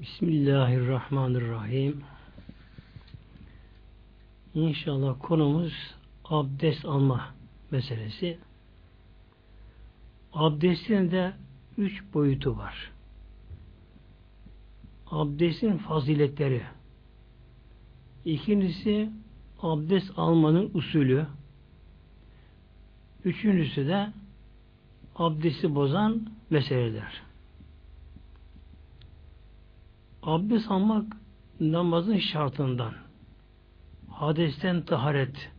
Bismillahirrahmanirrahim. İnşallah konumuz abdest alma meselesi. Abdestin de üç boyutu var. Abdestin faziletleri. İkincisi abdest almanın usulü. Üçüncüsü de abdesti bozan meseleler. Abdest almak namazın şartından. Hadesten taharet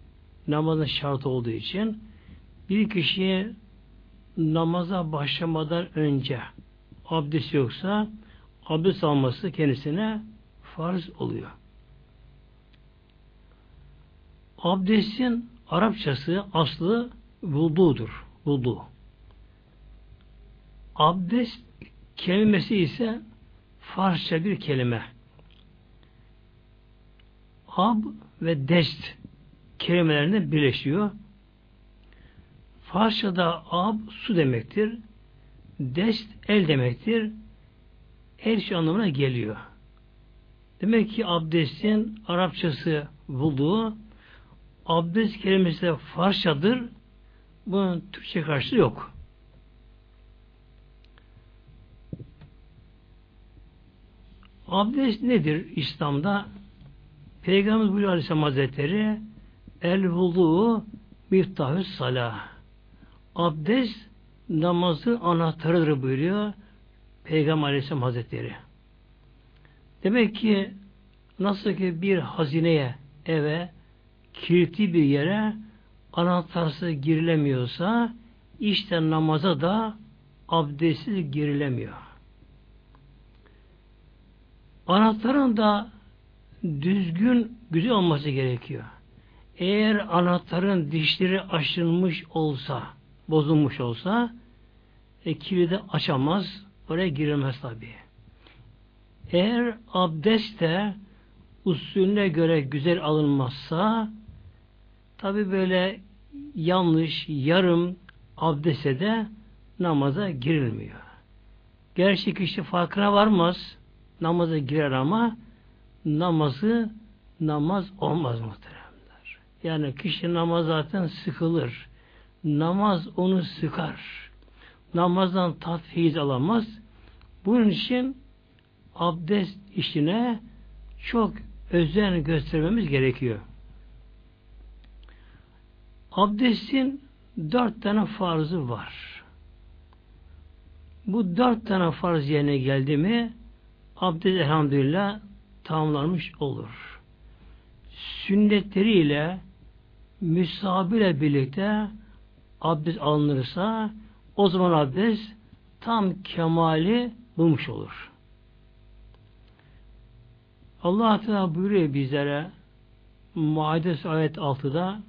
namazın şartı olduğu için bir kişiye namaza başlamadan önce abdest yoksa abdest alması kendisine farz oluyor. Abdestin Arapçası aslı vududur. Vudu. Abdest kelimesi ise Farsça bir kelime. Ab ve dest kelimelerinde birleşiyor. Farsçada ab su demektir. Dest el demektir. El şu anlamına geliyor. Demek ki abdestin Arapçası bulduğu abdest kelimesi de Farsçadır. Bunun Türkçe karşılığı yok. Abdest nedir İslam'da? Peygamber buyuruyor Aleyhisselam Hazretleri El vudu miftahü salah. Abdest namazın anahtarıdır buyuruyor Peygamber Aleyhisselam Hazretleri. Demek ki nasıl ki bir hazineye, eve, kilitli bir yere anahtarsız girilemiyorsa işte namaza da abdestsiz girilemiyor. Anahtarın da düzgün, güzel olması gerekiyor. Eğer anahtarın dişleri aşınmış olsa, bozulmuş olsa, e, kilidi açamaz, oraya girilmez tabi. Eğer abdest de usulüne göre güzel alınmazsa, tabi böyle yanlış, yarım abdeste de namaza girilmiyor. Gerçi kişi farkına varmaz, namaza girer ama namazı namaz olmaz muhteremler. Yani kişi namaz zaten sıkılır. Namaz onu sıkar. Namazdan tat feyiz alamaz. Bunun için abdest işine çok özen göstermemiz gerekiyor. Abdestin dört tane farzı var. Bu dört tane farz yerine geldi mi abdest elhamdülillah tamamlanmış olur. Sünnetleriyle müsabiyle birlikte abdest alınırsa o zaman abdest tam kemali bulmuş olur. Allah Teala buyuruyor bizlere Maide ayet 6'da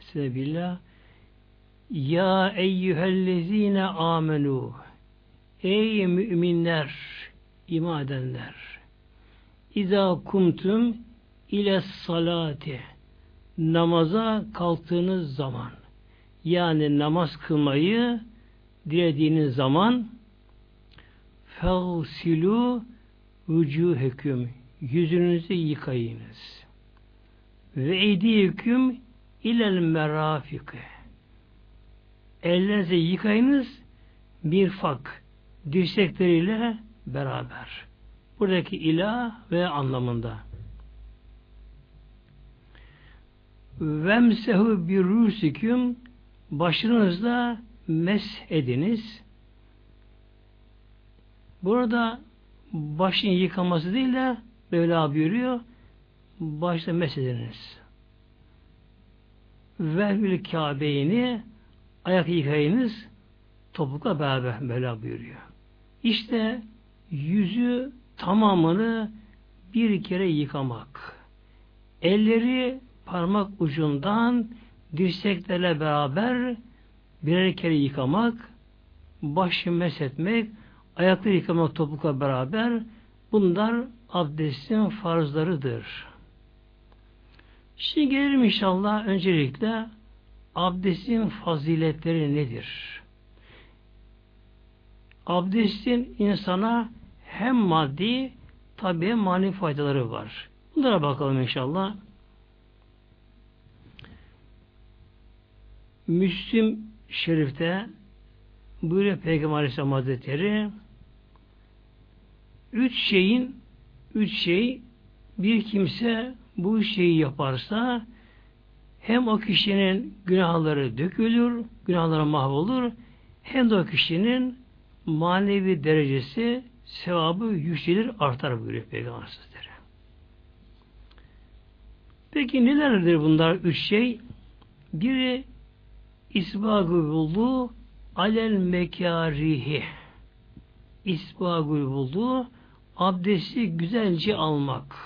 Sebebillah Ya eyyühellezine amenu Ey müminler iman edenler. İza kumtum ile salati. Namaza kalktığınız zaman yani namaz kılmayı dilediğiniz zaman fevsilu vücuheküm yüzünüzü yıkayınız. Ve eydiyeküm ilel merafike ellerinizi yıkayınız bir fak dirsekleriyle beraber. Buradaki ilah ve anlamında. Vemsehu bir rusiküm başınızda mes ediniz. Burada başın yıkaması değil de böyle buyuruyor. Başta mes ediniz. Verhül Kabe'ini ayak yıkayınız topukla beraber böyle buyuruyor. İşte yüzü tamamını bir kere yıkamak. Elleri parmak ucundan dirseklerle beraber birer kere yıkamak, başı meshetmek, ayakları yıkamak topukla beraber bunlar abdestin farzlarıdır. Şimdi gelelim inşallah öncelikle abdestin faziletleri nedir? Abdestin insana hem maddi tabi mani faydaları var. Bunlara bakalım inşallah. Müslim Şerif'te buyuruyor Peygamber Aleyhisselam Hazretleri üç şeyin üç şey bir kimse bu şeyi yaparsa hem o kişinin günahları dökülür, günahları mahvolur, hem de o kişinin manevi derecesi, sevabı yükselir, artar buyuruyor Peygamber Hazretleri. Peki nelerdir bunlar? Üç şey? Biri isbagı buldu alel mekarihi isbagı buldu abdesti güzelce almak.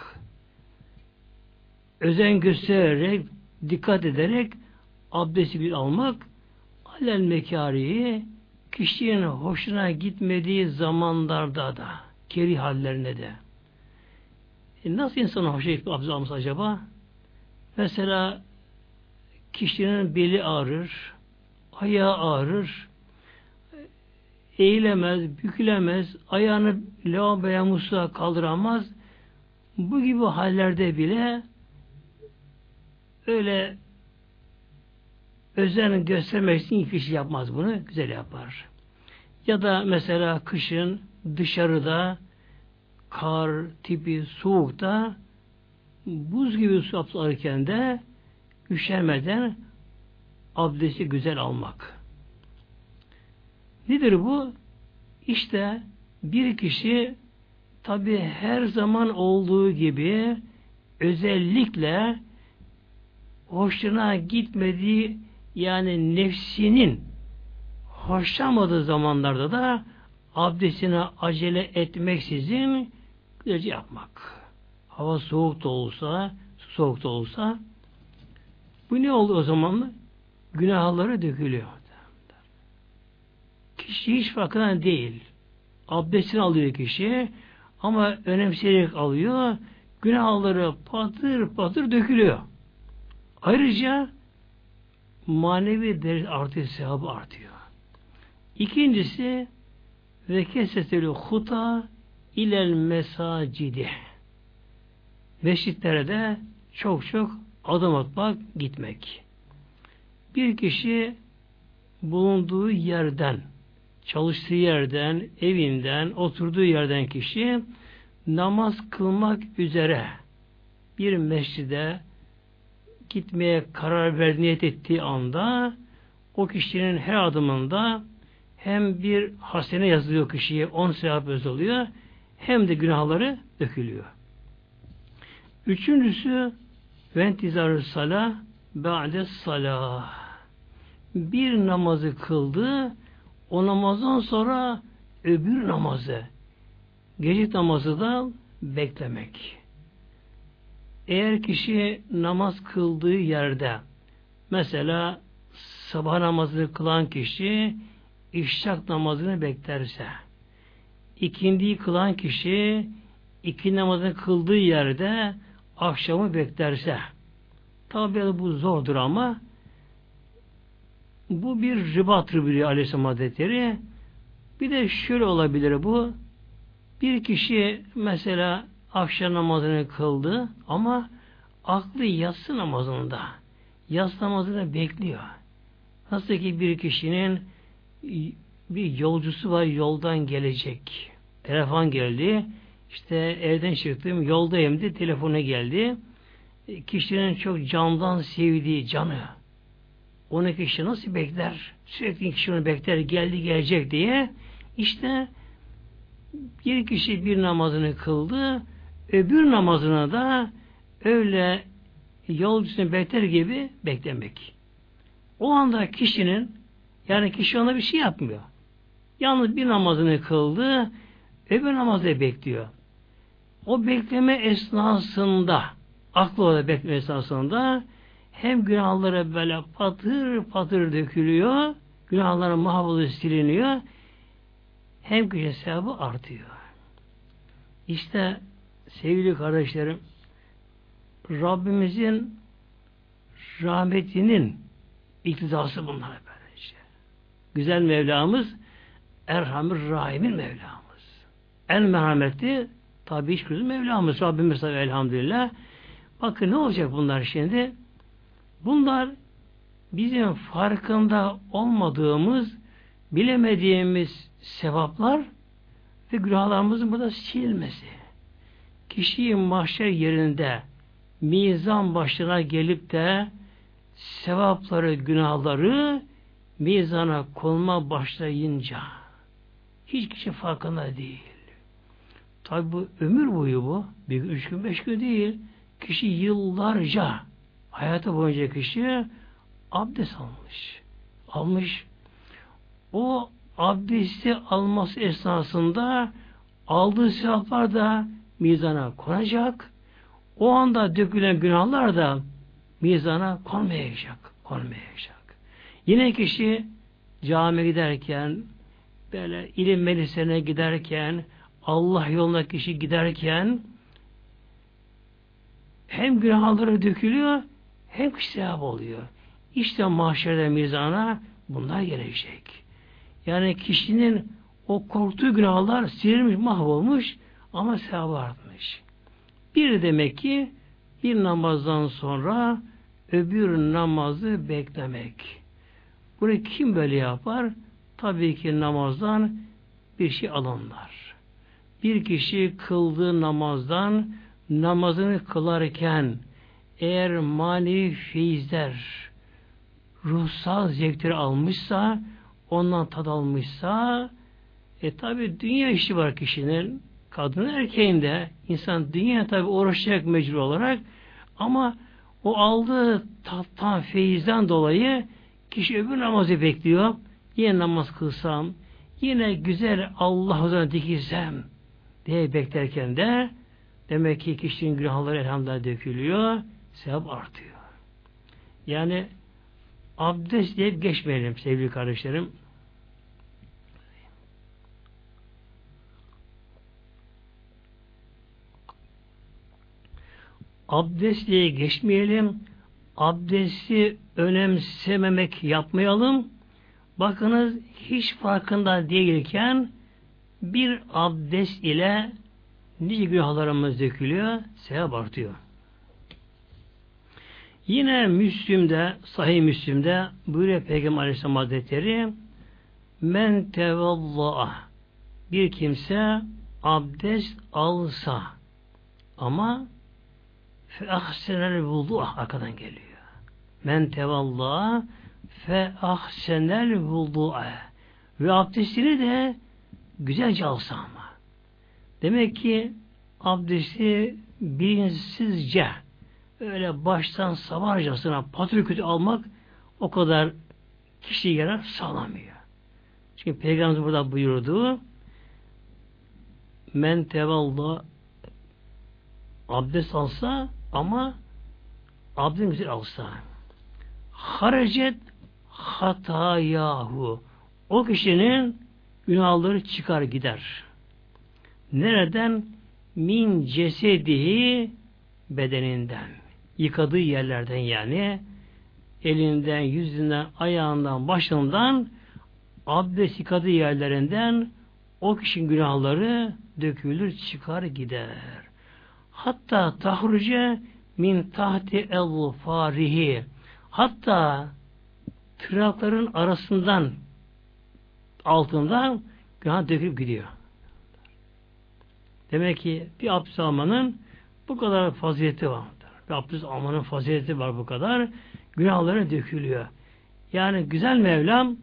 Özen göstererek dikkat ederek abdesti bir almak. Alel mekarihi kişinin hoşuna gitmediği zamanlarda da keri hallerine de e nasıl insana hoşuna alması acaba? Mesela kişinin beli ağrır, ayağı ağrır, eğilemez, bükülemez, ayağını lavaboya musluğa kaldıramaz. Bu gibi hallerde bile öyle özen göstermek için kişi yapmaz bunu, güzel yapar. Ya da mesela kışın dışarıda kar tipi soğukta buz gibi su alırken de üşenmeden abdesti güzel almak. Nedir bu? İşte bir kişi tabi her zaman olduğu gibi özellikle hoşuna gitmediği yani nefsinin hoşlanmadığı zamanlarda da abdestine acele etmeksizin güzelce yapmak. Hava soğuk da olsa, soğuk da olsa bu ne oldu o zaman? Günahları dökülüyor. Kişi hiç farkında değil. Abdestini alıyor kişi ama önemseyerek alıyor. Günahları patır patır dökülüyor. Ayrıca manevi derece artıyor, sevabı artıyor. İkincisi ve keseteli huta ilel mesacidi. Mescitlere de çok çok adım atmak, gitmek. Bir kişi bulunduğu yerden, çalıştığı yerden, evinden, oturduğu yerden kişi namaz kılmak üzere bir mescide gitmeye karar ver niyet ettiği anda o kişinin her adımında hem bir hasene yazılıyor kişiye, on sevap yazılıyor, hem de günahları dökülüyor. Üçüncüsü ventizarı sala ba'de salah. Bir namazı kıldı, o namazdan sonra öbür namazı, gece namazı da beklemek. Eğer kişi namaz kıldığı yerde, mesela sabah namazını kılan kişi işrak namazını beklerse, ikindiyi kılan kişi iki namazını kıldığı yerde akşamı beklerse, tabi bu zordur ama bu bir ribattır biliyor Aleyhisselam Hazretleri. Bir de şöyle olabilir bu. Bir kişi mesela akşam namazını kıldı ama aklı yatsı namazında. Yatsı namazını bekliyor. Nasıl ki bir kişinin bir yolcusu var yoldan gelecek. Telefon geldi. İşte evden çıktım yoldayım diye telefona geldi. Kişinin çok candan sevdiği canı. Onu kişi nasıl bekler? Sürekli kişi onu bekler geldi gelecek diye. İşte bir kişi bir namazını kıldı. Öbür namazını da öyle yolcusunu bekler gibi beklemek. O anda kişinin yani kişi ona bir şey yapmıyor. Yalnız bir namazını kıldı, öbür namazı bekliyor. O bekleme esnasında, aklı orada bekleme esnasında hem günahları böyle patır patır dökülüyor, günahların mahvolü siliniyor, hem gücün sevabı artıyor. İşte sevgili kardeşlerim, Rabbimizin rahmetinin iktidası bunlar böylece. Güzel Mevlamız Erhamir Rahim'in Mevlamız. En merhametli Tabi hiç kızım Mevlamız, Rabbimiz tabi elhamdülillah. Bakın ne olacak bunlar şimdi? Bunlar bizim farkında olmadığımız, bilemediğimiz sevaplar ve günahlarımızın burada silmesi. Kişiyi mahşer yerinde mizan başına gelip de sevapları, günahları mizana konma başlayınca hiç kişi farkında değil. Tabi bu ömür boyu bu. Bir üç gün, beş gün değil. Kişi yıllarca hayatı boyunca kişi abdest almış. Almış. O abdesti alması esnasında aldığı sevaplar da mizana konacak. O anda dökülen günahlar da mizana konmayacak. Konmayacak. Yine kişi camiye giderken böyle ilim meclisine giderken Allah yoluna kişi giderken hem günahları dökülüyor hem kişi sevap oluyor. İşte mahşerde mizana bunlar gelecek. Yani kişinin o korktuğu günahlar silinmiş, mahvolmuş ama sevabı artmış. Bir demek ki bir namazdan sonra öbür namazı beklemek. Bunu kim böyle yapar? Tabii ki namazdan bir şey alanlar. Bir kişi kıldığı namazdan namazını kılarken eğer manevi feyizler ruhsal zevkleri almışsa ondan tad almışsa e tabi dünya işi var kişinin kadın erkeğinde insan dünya tabi uğraşacak mecbur olarak ama o aldığı tattan feyizden dolayı kişi öbür namazı bekliyor. Yine namaz kılsam, yine güzel Allah huzuruna dikilsem diye beklerken de demek ki kişinin günahları elhamdülillah dökülüyor, sevap artıyor. Yani abdest deyip geçmeyelim sevgili kardeşlerim. Abdest diye geçmeyelim. Abdesti önemsememek yapmayalım. Bakınız hiç farkında değilken bir abdest ile nice günahlarımız dökülüyor, sevap artıyor. Yine Müslüm'de, Sahih Müslüm'de buyuruyor Peygamber Aleyhisselam Hazretleri Men tevalla'a bir kimse abdest alsa ama fe ahsenel vudu'a arkadan geliyor. Men tevalla'a fe ahsenel vudu'a ve abdestini de güzelce alsa ama. Demek ki abdesti bilinçsizce öyle baştan savarcasına patrikütü almak o kadar kişi yarar sağlamıyor. Çünkü Peygamber burada buyurdu men tevalda abdest alsa ama güzel alsa harecet hatayahu o kişinin günahları çıkar gider. Nereden? Min cesedihi bedeninden. Yıkadığı yerlerden yani elinden, yüzünden, ayağından, başından abdest yıkadığı yerlerinden o kişinin günahları dökülür, çıkar, gider. Hatta tahruce min tahti el farihi hatta tırnakların arasından altından günah dökülüp gidiyor. Demek ki bir abdest almanın bu kadar fazileti var. Bir abdest almanın fazileti var bu kadar. Günahları dökülüyor. Yani güzel Mevlam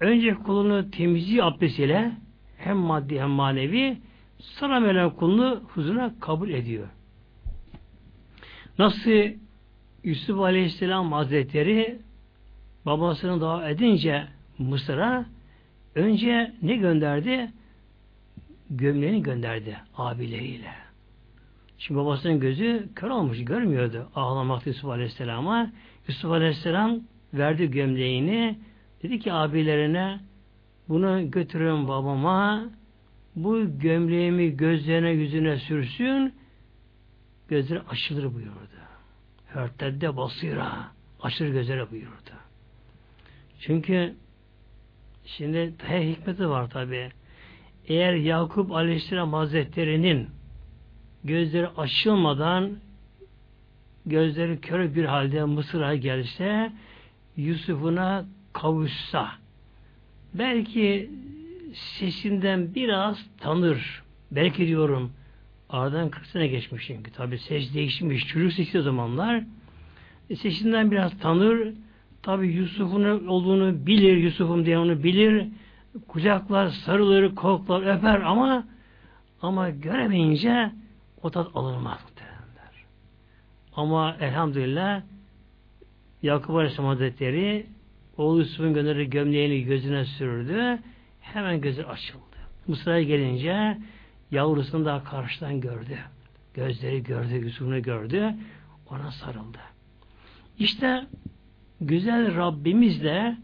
önce kulunu temizliği abdestiyle hem maddi hem manevi sonra Mevlam kulunu huzuruna kabul ediyor. Nasıl Yusuf Aleyhisselam Hazretleri babasını dua edince Mısır'a önce ne gönderdi? Gömleğini gönderdi abileriyle. Şimdi babasının gözü kör olmuş, görmüyordu. Ağlamakta Yusuf Aleyhisselam'a. Yusuf Aleyhisselam verdi gömleğini. Dedi ki abilerine bunu götürün babama bu gömleğimi gözlerine yüzüne sürsün gözleri açılır buyurdu. Hörtedde basira açılır gözlere buyurdu. Çünkü şimdi her hikmeti var tabi. eğer Yakup Aleyhisselam Hazretleri'nin gözleri açılmadan gözleri kör bir halde Mısır'a gelse Yusuf'una kavuşsa belki sesinden biraz tanır. Belki diyorum aradan 40 sene geçmiş çünkü. Tabi ses değişmiş. Çocuk sesi o zamanlar. E, sesinden biraz tanır. Tabi Yusuf'un olduğunu bilir. Yusuf'um diye onu bilir. Kucaklar, sarılır, koklar, öper ama ama göremeyince o tat alınmaz. Derler. Ama elhamdülillah Yakup Aleyhisselam Hazretleri oğlu Yusuf'un gönderdiği gömleğini gözüne sürdü. Hemen gözü açıldı. Mısır'a gelince yavrusunu daha karşıdan gördü. Gözleri gördü, Yusuf'unu gördü. Ona sarıldı. İşte güzel Rabbimiz de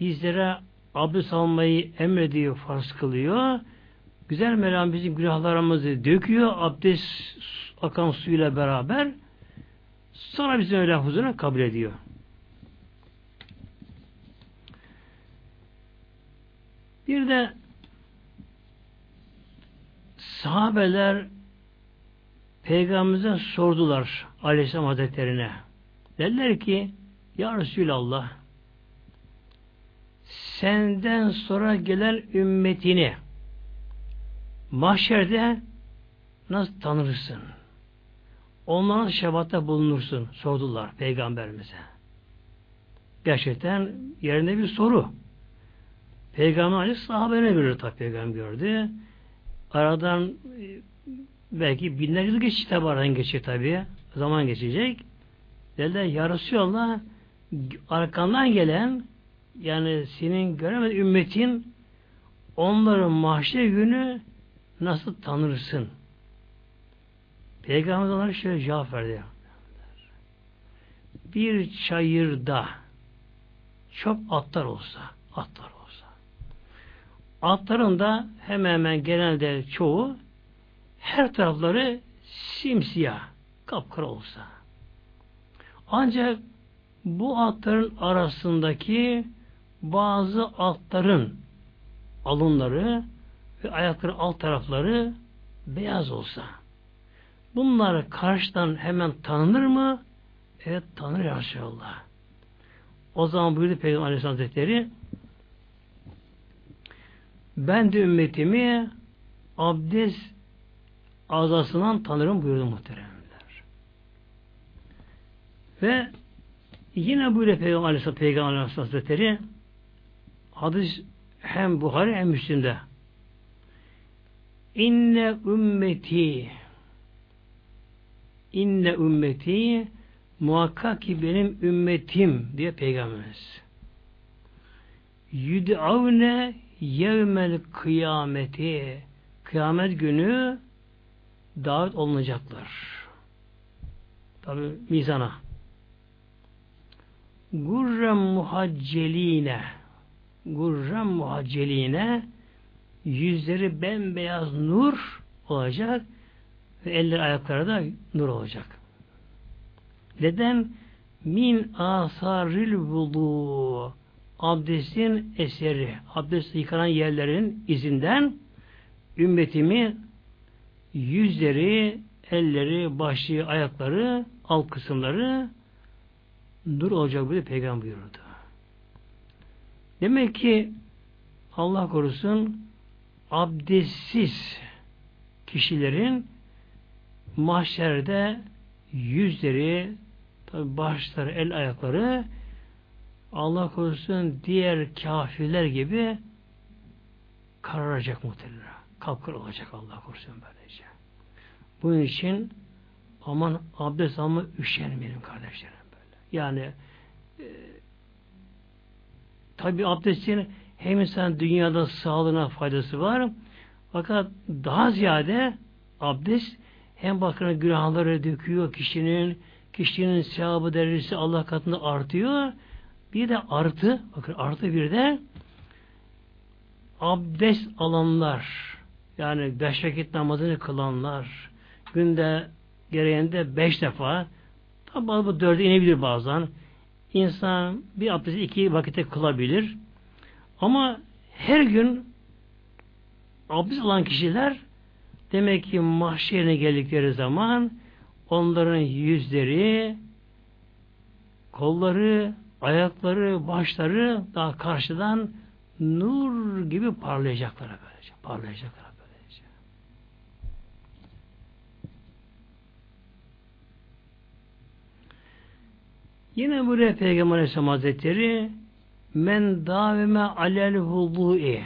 bizlere abdest almayı emrediyor, farz kılıyor. Güzel Mevlam bizim günahlarımızı döküyor abdest akan suyla beraber. Sonra bizim öyle huzuruna kabul ediyor. Bir de sahabeler Peygamberimize sordular Aleyhisselam Hazretlerine. Dediler ki Ya Resulallah senden sonra gelen ümmetini mahşerde nasıl tanırsın? Onlara şebatta bulunursun sordular peygamberimize. Gerçekten yerinde bir soru. Peygamber Aleyhisselam sahabene göre tabi peygamber gördü. Aradan e, belki binlerce yıl geçecek tabi aradan geçecek tabi. Zaman geçecek. Dediler ya Resulallah arkandan gelen yani senin göremez ümmetin onların mahşer günü nasıl tanırsın? Peygamber onlara şöyle cevap verdi. Bir çayırda çok atlar olsa, atlar olsa. Atların da hemen hemen genelde çoğu her tarafları simsiyah, kapkara olsa. Ancak bu atların arasındaki bazı atların alınları ve ayakları alt tarafları beyaz olsa bunlar karşıdan hemen tanınır mı? Evet tanır Resulallah. O zaman buyurdu Peygamber Aleyhisselam Hazretleri ben de ümmetimi abdest azasından tanırım buyurdu muhteremler. Ve yine buyuruyor Peygamber Aleyhisselam, Peygamber Aleyhisselam Hazretleri hadis hem Buhari hem Müslim'de İnne ümmeti inne ümmeti muhakkak ki benim ümmetim diye peygamberimiz. Yüd'avne yevmel kıyameti kıyamet günü davet olunacaklar. Tabi mizana. Gurrem muhacceline gurrem muhacceline yüzleri bembeyaz nur olacak ve eller ayakları da nur olacak. Neden? Min asaril vudu abdestin eseri, abdest yıkanan yerlerin izinden ümmetimi yüzleri, elleri, başı, ayakları, alt kısımları nur olacak böyle peygamber buyurdu. Demek ki Allah korusun abdestsiz kişilerin mahşerde yüzleri, tabi başları, el ayakları Allah korusun diğer kafirler gibi kararacak muhtemelen. Kapkır olacak Allah korusun böylece. Bunun için aman abdest alma üşenmeyelim kardeşlerim böyle. Yani e, tabi abdestin hem insan dünyada sağlığına faydası var fakat daha ziyade abdest hem bakın günahları döküyor kişinin kişinin sevabı derecesi Allah katında artıyor bir de artı bakın artı bir de abdest alanlar. Yani beş vakit namazını kılanlar. Günde gereğinde beş defa. Tabi bu dörde inebilir bazen. İnsan bir abdesti iki vakite kılabilir. Ama her gün abdest alan kişiler demek ki mahşerine geldikleri zaman onların yüzleri, kolları, ayakları, başları daha karşıdan nur gibi parlayacaklar böylece. Parlayacaklar böylece. Yine buraya Peygamber Aleyhisselam Hazretleri men davime alel vudu'i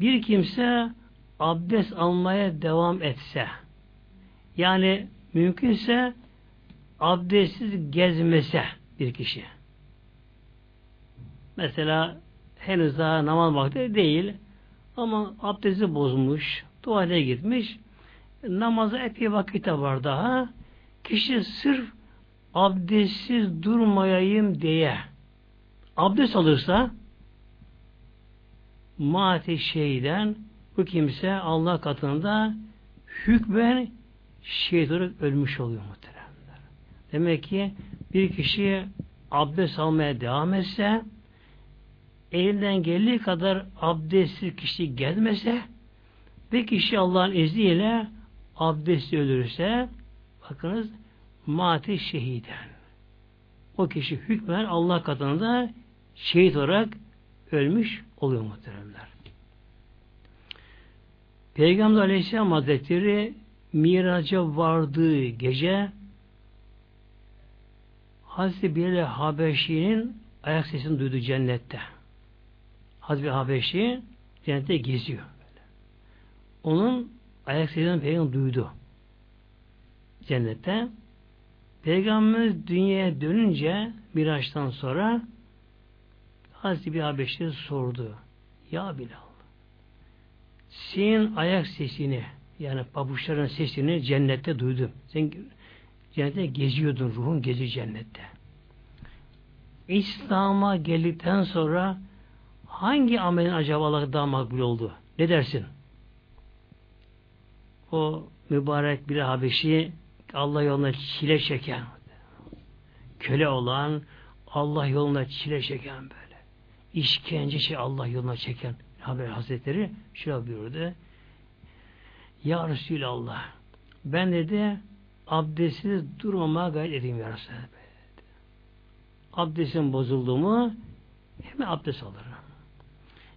bir kimse abdest almaya devam etse yani mümkünse abdestsiz gezmese bir kişi mesela henüz daha namaz vakti değil ama abdesti bozmuş tuvalete gitmiş namaza epey vakit var daha kişi sırf abdestsiz durmayayım diye abdest alırsa mati şeyden bu kimse Allah katında hükmen şehit olarak ölmüş oluyor muhteremler. Demek ki bir kişi abdest almaya devam etse elinden geldiği kadar abdestsiz kişi gelmese ve kişi Allah'ın izniyle abdesti ölürse bakınız mati şehiden. O kişi hükmen Allah katında şehit olarak ölmüş oluyor muhteremler. Peygamber Aleyhisselam Hazretleri miraca vardığı gece Hazreti Bilal Habeşi'nin ayak sesini duydu cennette. Hazreti Habeşi cennette geziyor. Onun ayak sesini peygamber duydu. Cennette. Peygamberimiz dünyaya dönünce Miraç'tan sonra Hazreti bir Habeşi sordu. Ya Bilal senin ayak sesini yani pabuçların sesini cennette duydum. Sen cennette geziyordun. Ruhun gezi cennette. İslam'a geldikten sonra hangi amelin acaba Allah'a daha makbul oldu? Ne dersin? O mübarek bir Habeşi Allah yoluna çile çeken köle olan Allah yoluna çile çeken böyle işkence şey Allah yoluna çeken Haber Hazretleri şöyle buyurdu. Ya Resulallah ben dedi abdestsiz durmamaya gayret edeyim ya Resulallah. Abdestim bozuldu mu hemen abdest alırım.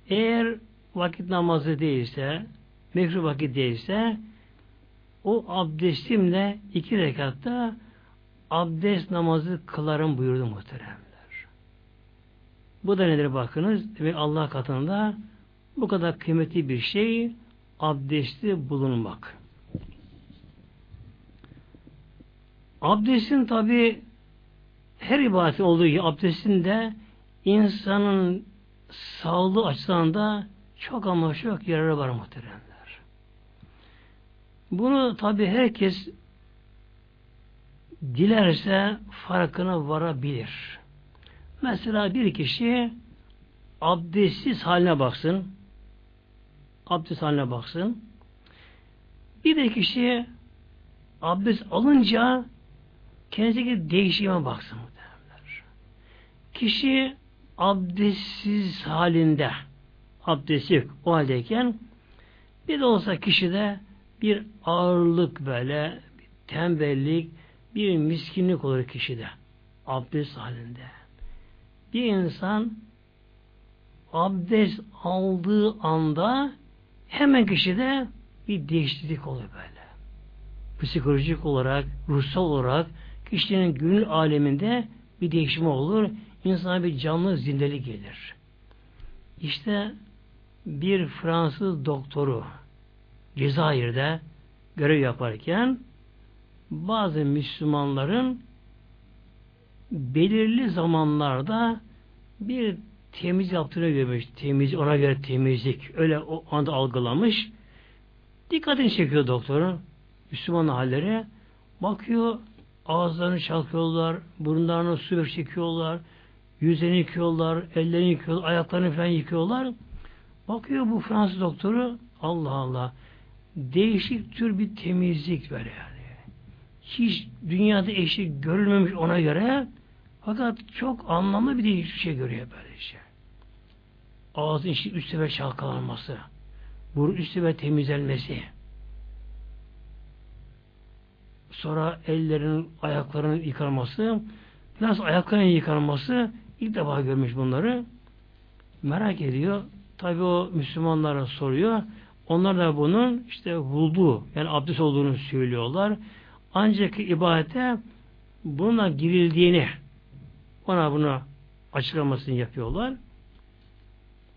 Eğer vakit namazı değilse mekruh vakit değilse o abdestimle iki rekatta abdest namazı kılarım buyurdu muhteremler. Bu da nedir bakınız? Demek Allah katında bu kadar kıymetli bir şey abdesti bulunmak. Abdestin tabi her ibadetin olduğu gibi abdestin de insanın sağlığı açısından da çok ama çok yararı var muhteremler. Bunu tabi herkes dilerse farkına varabilir. Mesela bir kişi abdestsiz haline baksın, abdest haline baksın. Bir de kişi abdest alınca kendisindeki değişime baksın. Derler. Kişi abdestsiz halinde abdest yok o haldeyken bir de olsa kişide bir ağırlık böyle bir tembellik bir miskinlik olur kişide abdest halinde. Bir insan abdest aldığı anda hemen kişide bir değişiklik oluyor böyle. Psikolojik olarak, ruhsal olarak kişinin gönül aleminde bir değişim olur. İnsana bir canlı zindelik gelir. İşte bir Fransız doktoru Cezayir'de görev yaparken bazı Müslümanların belirli zamanlarda bir temiz yaptığını görmüş. Temiz, ona göre temizlik. Öyle o anda algılamış. Dikkatini çekiyor doktorun. Müslüman halleri. Bakıyor ağızlarını çalkıyorlar, burunlarını su çekiyorlar, yüzlerini yıkıyorlar, ellerini yıkıyorlar, ayaklarını falan yıkıyorlar. Bakıyor bu Fransız doktoru Allah Allah değişik tür bir temizlik böyle yani. Hiç dünyada eşi görülmemiş ona göre fakat çok anlamlı bir değişik şey görüyor böyle şey ağzın içi üst sefer çalkalanması, burun üstü ve temizlenmesi. Sonra ellerin, ayaklarının yıkanması, nasıl ayaklarının yıkanması ilk defa görmüş bunları. Merak ediyor. Tabi o Müslümanlara soruyor. Onlar da bunun işte vudu yani abdest olduğunu söylüyorlar. Ancak ibadete bununla girildiğini ona bunu açıklamasını yapıyorlar.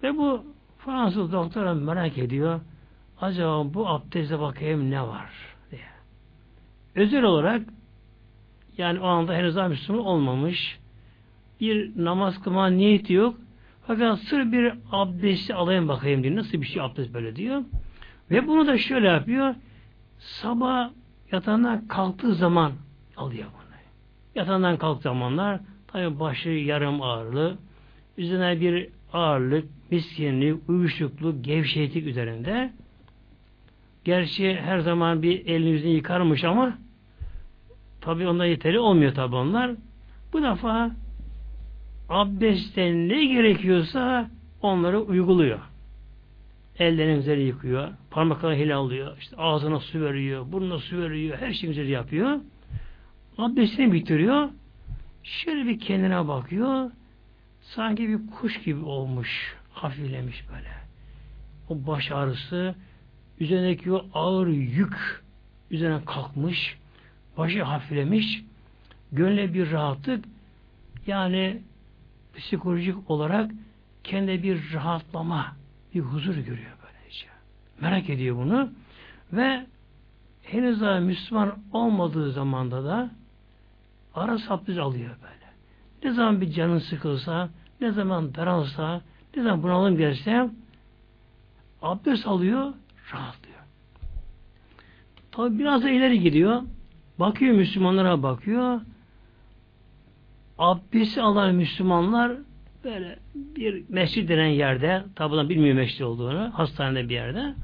Ve bu Fransız doktora merak ediyor. Acaba bu abdeste bakayım ne var diye. Özel olarak yani o anda henüz daha Müslüman olmamış bir namaz kılma niyeti yok. Fakat sır bir abdesti alayım bakayım diyor. Nasıl bir şey abdest böyle diyor. Ve bunu da şöyle yapıyor. Sabah yatağından kalktığı zaman alıyor bunu. Yatağından kalktığı zamanlar tabi başı yarım ağırlı, üzerine bir ağırlık, miskinlik, uyuşukluk, gevşeklik üzerinde. Gerçi her zaman bir elini yüzünü yıkarmış ama tabi onda yeteri olmuyor tabi onlar. Bu defa abdestte ne gerekiyorsa onları uyguluyor. Ellerini güzel yıkıyor, parmaklarını hilallıyor, işte ağzına su veriyor, burnuna su veriyor, her şeyi güzel yapıyor. Abdestini bitiriyor. Şöyle bir kendine bakıyor. Sanki bir kuş gibi olmuş. Hafiflemiş böyle. O baş ağrısı üzerindeki o ağır yük üzerine kalkmış. Başı hafiflemiş. Gönle bir rahatlık yani psikolojik olarak kendi bir rahatlama, bir huzur görüyor böylece. Merak ediyor bunu ve henüz daha Müslüman olmadığı zamanda da ara saptız alıyor böyle. Ne zaman bir canın sıkılsa, ne zaman daralsa, ne zaman bunalım gelse abdest alıyor, rahatlıyor. Tabi biraz da ileri gidiyor. Bakıyor Müslümanlara bakıyor. Abdesti alan Müslümanlar böyle bir mescid denen yerde, tabi bilmiyor mescid olduğunu, hastanede bir yerde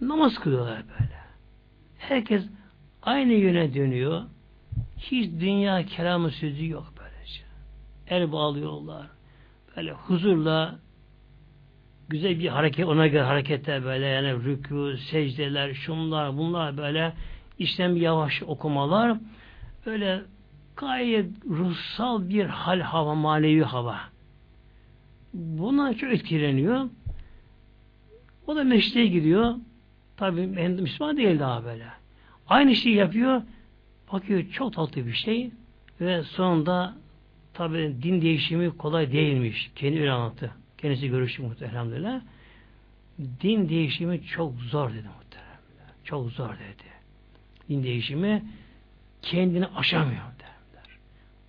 namaz kılıyorlar böyle. Herkes aynı yöne dönüyor. Hiç dünya kelamı sözü yok böylece. El bağlıyorlar. Böyle huzurla güzel bir hareket, ona göre hareketler böyle yani rükû, secdeler, şunlar, bunlar böyle bir yavaş okumalar öyle gayet ruhsal bir hal hava, manevi hava. Buna çok etkileniyor. O da meşteye gidiyor. Tabi Müslüman değil daha böyle. Aynı şeyi yapıyor. Bakıyor çok tatlı bir şey ve sonunda tabi din değişimi kolay değilmiş. Kendi öyle anlattı. Kendisi görüştü muhtemelen. Din değişimi çok zor dedi muhtemelen. Çok zor dedi. Din değişimi kendini aşamıyor.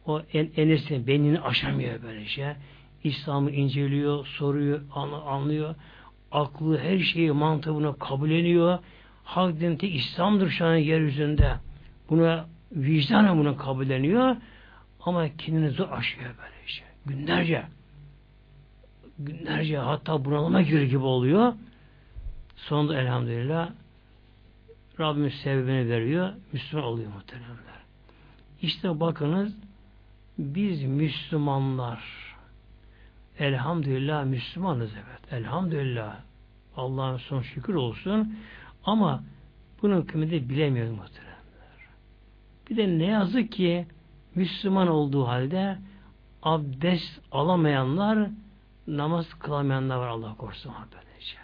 O en, enesini, benini aşamıyor böyle şey. İslam'ı inceliyor, soruyor, anlıyor. Aklı her şeyi mantığını kabulleniyor. Hak dini İslam'dır şu an yeryüzünde. Buna vicdanen bunu kabulleniyor ama kendini zor aşıyor böyle işte. Günlerce günlerce hatta bunalıma girir gibi oluyor. Sonunda elhamdülillah Rabbimiz sebebini veriyor. Müslüman oluyor muhteremler. İşte bakınız biz Müslümanlar elhamdülillah Müslümanız evet. Elhamdülillah. Allah'ın son şükür olsun. Ama bunun kıymeti bilemiyoruz muhterem. Bir de ne yazık ki Müslüman olduğu halde abdest alamayanlar namaz kılamayanlar var Allah korusun böylece.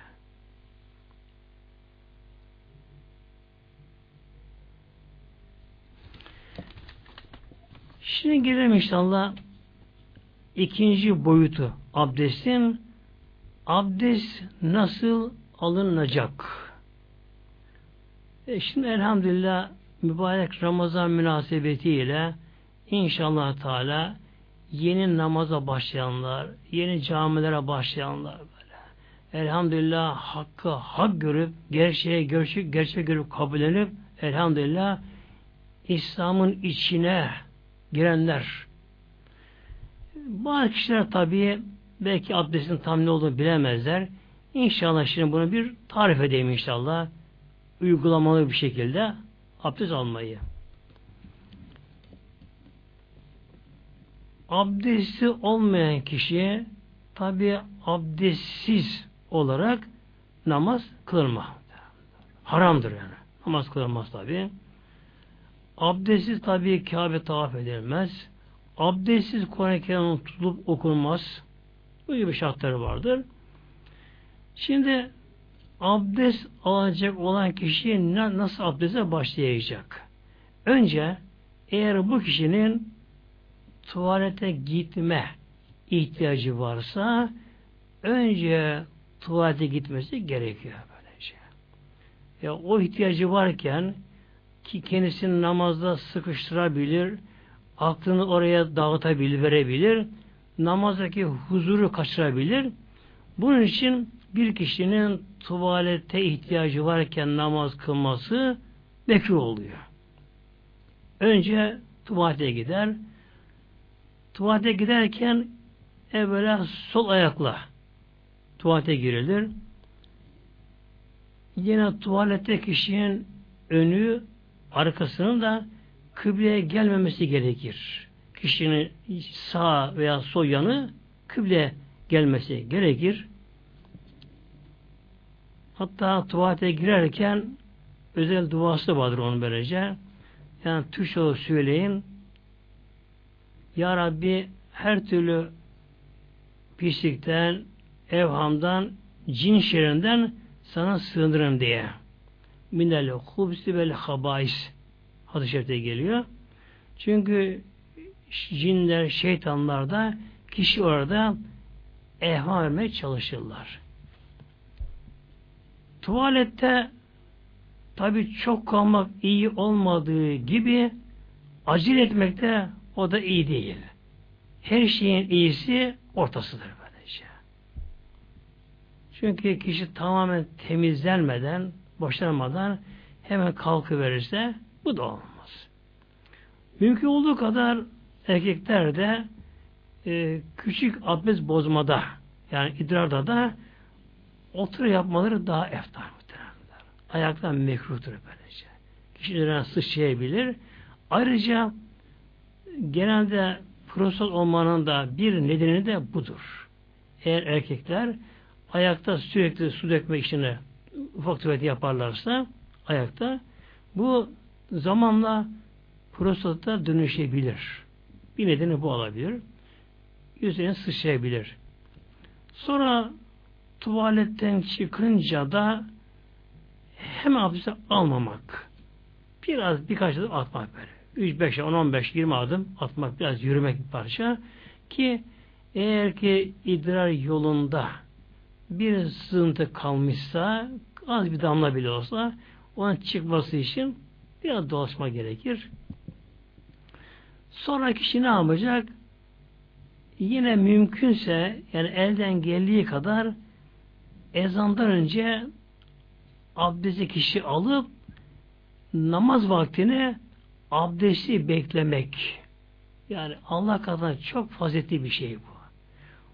Şimdi girelim inşallah ikinci boyutu abdestin abdest nasıl alınacak? E şimdi elhamdülillah mübarek Ramazan münasebetiyle inşallah Teala yeni namaza başlayanlar, yeni camilere başlayanlar böyle. Elhamdülillah hakkı hak görüp, gerçeğe gerçek, gerçek görüp kabullenip elhamdülillah İslam'ın içine girenler. Bazı kişiler tabii belki abdestin tam ne olduğunu bilemezler. İnşallah şimdi bunu bir tarif edeyim inşallah. Uygulamalı bir şekilde abdest almayı. Abdesti olmayan kişiye tabi abdestsiz olarak namaz kılınma. Haramdır yani. Namaz kılınmaz tabi. Abdestsiz tabi Kabe tavaf edilmez. Abdestsiz Kur'an-ı Kerim tutulup okunmaz. Bu gibi şartları vardır. Şimdi abdest alacak olan kişi nasıl abdeste başlayacak? Önce eğer bu kişinin tuvalete gitme ihtiyacı varsa önce tuvalete gitmesi gerekiyor böylece. Ya o ihtiyacı varken ki kendisini namazda sıkıştırabilir, aklını oraya dağıtabilir, verebilir, namazdaki huzuru kaçırabilir. Bunun için bir kişinin tuvalete ihtiyacı varken namaz kılması bekir oluyor. Önce tuvalete gider. Tuvalete giderken evvela sol ayakla tuvalete girilir. Yine tuvalette kişinin önü arkasının da kıbleye gelmemesi gerekir. Kişinin sağ veya sol yanı kıble gelmesi gerekir. Hatta tuvalete girerken özel duası vardır onun böylece. Yani Türkçe söyleyin. Ya Rabbi her türlü pislikten, evhamdan, cin şerrinden sana sığınırım diye. Minel hubsi vel habais hadis-i geliyor. Çünkü cinler, şeytanlar da kişi orada ehvam vermeye çalışırlar. Tuvalette tabi çok kalmak iyi olmadığı gibi acil etmek de o da iyi değil. Her şeyin iyisi ortasıdır böylece. Çünkü kişi tamamen temizlenmeden, boşanmadan hemen kalkıverirse bu da olmaz. Mümkün olduğu kadar erkekler de e, küçük abdest bozmada yani idrarda da otur yapmaları daha eftar muhtemelenler. Ayaktan mekruhtur böylece. Kişi üzerine sıçrayabilir. Ayrıca genelde prostat olmanın da bir nedeni de budur. Eğer erkekler ayakta sürekli su dökme işini ufak tüfek yaparlarsa ayakta bu zamanla prostata dönüşebilir. Bir nedeni bu olabilir. Yüzüne sıçrayabilir. Sonra tuvaletten çıkınca da hemen abdesti almamak. Biraz birkaç adım atmak böyle. 3, 5, 10, 15, 20 adım atmak, biraz yürümek bir parça ki eğer ki idrar yolunda bir sızıntı kalmışsa az bir damla bile olsa onun çıkması için biraz dolaşma gerekir. Sonra kişi ne yapacak? Yine mümkünse yani elden geldiği kadar ezandan önce abdesti kişi alıp namaz vaktini abdesti beklemek. Yani Allah katında çok faziletli bir şey bu.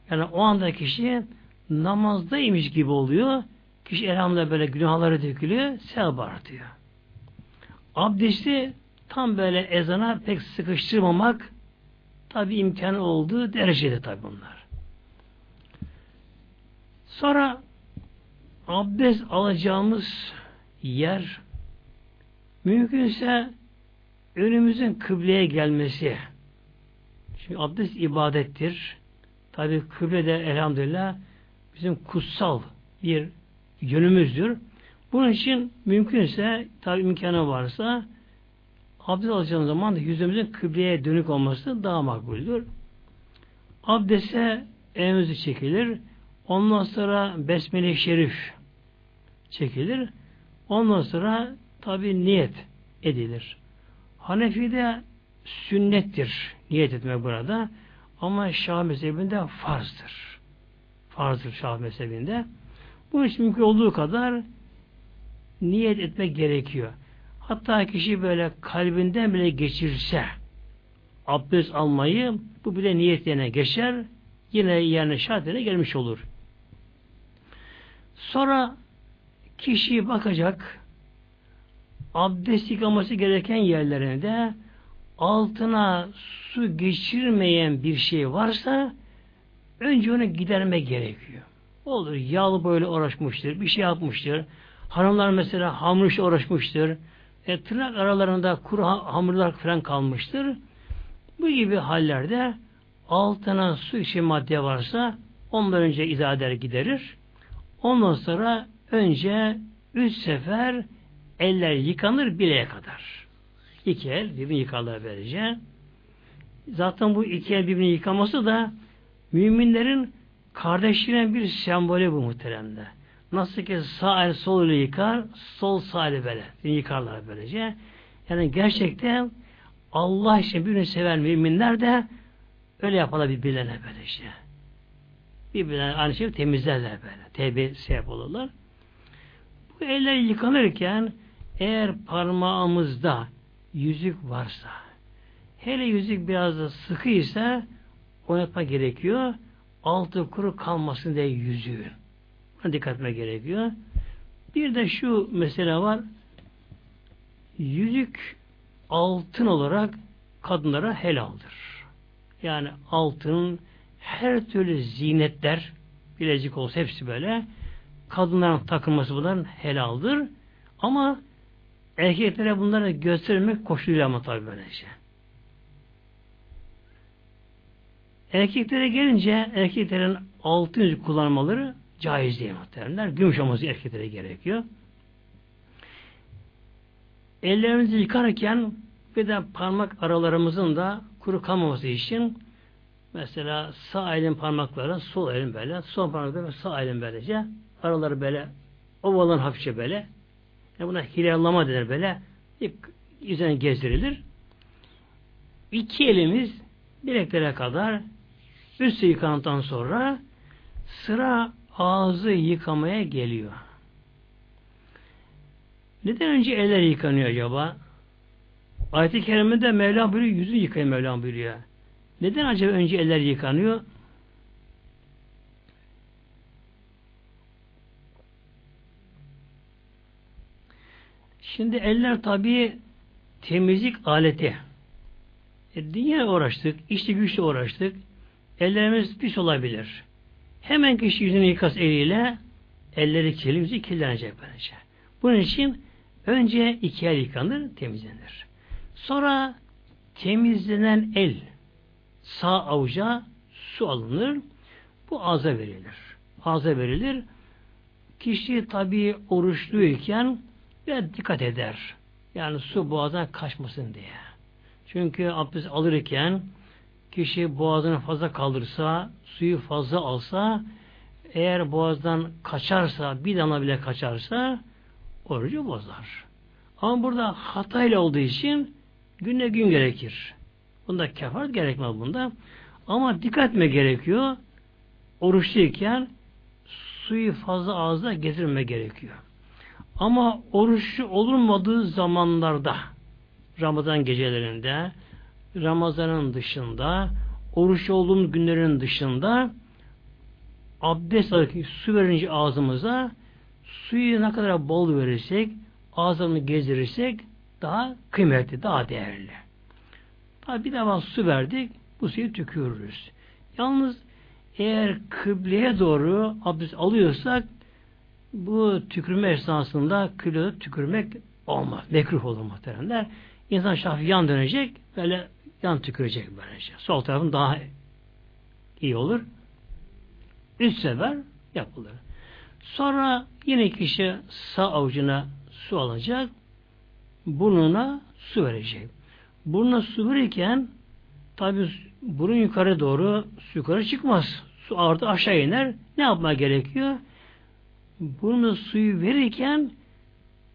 Yani o anda kişi namazdaymış gibi oluyor. Kişi elhamdülillah böyle günahları dökülüyor, sevap artıyor. Abdesti tam böyle ezana pek sıkıştırmamak tabi imkanı olduğu derecede tabi bunlar. Sonra abdest alacağımız yer mümkünse önümüzün kıbleye gelmesi. Çünkü abdest ibadettir. Tabi kıble de elhamdülillah bizim kutsal bir yönümüzdür. Bunun için mümkünse tabi imkanı varsa abdest alacağımız zaman da yüzümüzün kıbleye dönük olması daha makbuldür. Abdeste elimizi çekilir. Ondan sonra Besmele-i Şerif çekilir. Ondan sonra tabi niyet edilir. Hanefi'de sünnettir niyet etmek burada. Ama Şah mezhebinde farzdır. Farzdır Şah mezhebinde. Bu iş mümkün olduğu kadar niyet etmek gerekiyor. Hatta kişi böyle kalbinden bile geçirse abdest almayı bu bile niyet yerine geçer yine yani şahadene gelmiş olur. Sonra kişi bakacak abdest yıkaması gereken yerlerinde altına su geçirmeyen bir şey varsa önce onu giderme gerekiyor. Olur. Yağlı böyle uğraşmıştır. Bir şey yapmıştır. Hanımlar mesela hamur işi uğraşmıştır. E, tırnak aralarında kuru hamurlar falan kalmıştır. Bu gibi hallerde altına su içi madde varsa ondan önce izah eder giderir. Ondan sonra önce üç sefer eller yıkanır bileğe kadar. İki el birbirini yıkarlar böylece. Zaten bu iki el birbirini yıkaması da müminlerin kardeşliğine bir sembolü bu muhteremde. Nasıl ki sağ el sol ile yıkar, sol sağ eli böyle. Yıkarlar böylece. Yani gerçekten Allah için birbirini seven müminler de öyle yaparlar birbirlerine böylece. Birbirlerine aynı şey temizlerler böyle. Tevbe sebep olurlar. Bu eller yıkanırken eğer parmağımızda yüzük varsa hele yüzük biraz da sıkıysa oynatma gerekiyor. Altı kuru kalmasın diye yüzüğün. Buna dikkat etme gerekiyor. Bir de şu mesele var. Yüzük altın olarak kadınlara helaldir. Yani altın her türlü zinetler bilezik olsa hepsi böyle kadınların takılması bunların helaldir. Ama erkeklere bunları göstermek koşuluyla ama tabi böylece. Erkeklere gelince erkeklerin altın yüzük kullanmaları caiz değil muhtemelenler. Gümüş olması erkeklere gerekiyor. Ellerimizi yıkarken bir de parmak aralarımızın da kuru kalmaması için mesela sağ elin parmakları sol elin böyle, sol parmakları sağ elin böylece araları böyle ovalan hafifçe böyle yani buna hilallama denir böyle üzerine gezdirilir. İki elimiz bileklere kadar üstü yıkandıktan sonra sıra ağzı yıkamaya geliyor. Neden önce eller yıkanıyor acaba? Ayet-i Kerime'de Mevla buyuruyor, yüzü yıkayın Mevla buyuruyor. Neden acaba önce eller yıkanıyor? Şimdi eller tabi temizlik aleti. E, dünya uğraştık, işte güçle uğraştık. Ellerimiz pis olabilir. Hemen kişi yüzünü yıkas eliyle elleri kirli, yüzü kirlenecek böylece. Bunun için önce iki el yıkanır, temizlenir. Sonra temizlenen el sağ avuca su alınır. Bu ağza verilir. Ağza verilir. Kişi tabi oruçluyken ve dikkat eder. Yani su boğazdan kaçmasın diye. Çünkü abdest alırken kişi boğazını fazla kaldırsa, suyu fazla alsa, eğer boğazdan kaçarsa, bir damla bile kaçarsa, orucu bozar. Ama burada hatayla olduğu için günle gün gerekir. Bunda kefaret gerekmez bunda. Ama dikkat etme gerekiyor. Oruçluyken suyu fazla ağızda getirme gerekiyor. Ama oruçlu olunmadığı zamanlarda Ramazan gecelerinde Ramazan'ın dışında oruç olduğumuz günlerin dışında abdest alırken su verince ağzımıza suyu ne kadar bol verirsek ağzını gezdirirsek daha kıymetli, daha değerli. Tabi bir defa su verdik, bu suyu tükürürüz. Yalnız eğer kıbleye doğru abdest alıyorsak bu tükürme esnasında kıblede tükürmek olmaz. Mekruh olur muhteremler. İnsan şafı yan dönecek, böyle yan tükürecek böylece. Sol tarafın daha iyi olur. Üç sefer yapılır. Sonra yine kişi sağ avucuna su alacak, burnuna su verecek. Burnuna su verirken tabi burun yukarı doğru su yukarı çıkmaz. Su artı aşağı iner. Ne yapma gerekiyor? Burnuna suyu verirken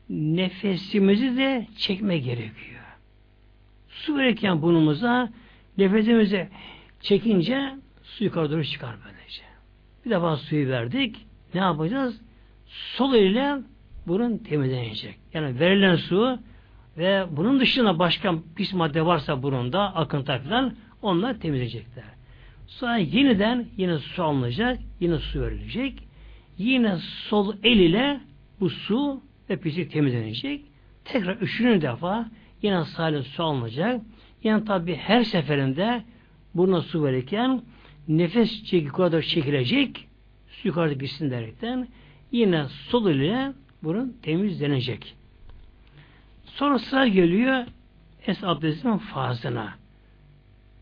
nefesimizi de çekme gerekiyor. Su verirken burnumuza nefesimizi çekince su yukarı doğru çıkar böylece. Bir defa suyu verdik. Ne yapacağız? Sol ile burun temizlenecek. Yani verilen su ve bunun dışında başka pis madde varsa burunda akıntı falan onlar temizleyecekler. Sonra yeniden yine su alınacak, yine su verilecek. Yine sol el ile bu su ve pislik temizlenecek. Tekrar üçüncü defa yine sağ su alınacak. Yani tabi her seferinde buna su verirken nefes çekip kadar çekilecek, su yukarıda gitsin derekten yine sol ile burun temizlenecek. Sonra sıra geliyor es abdestinin farzına.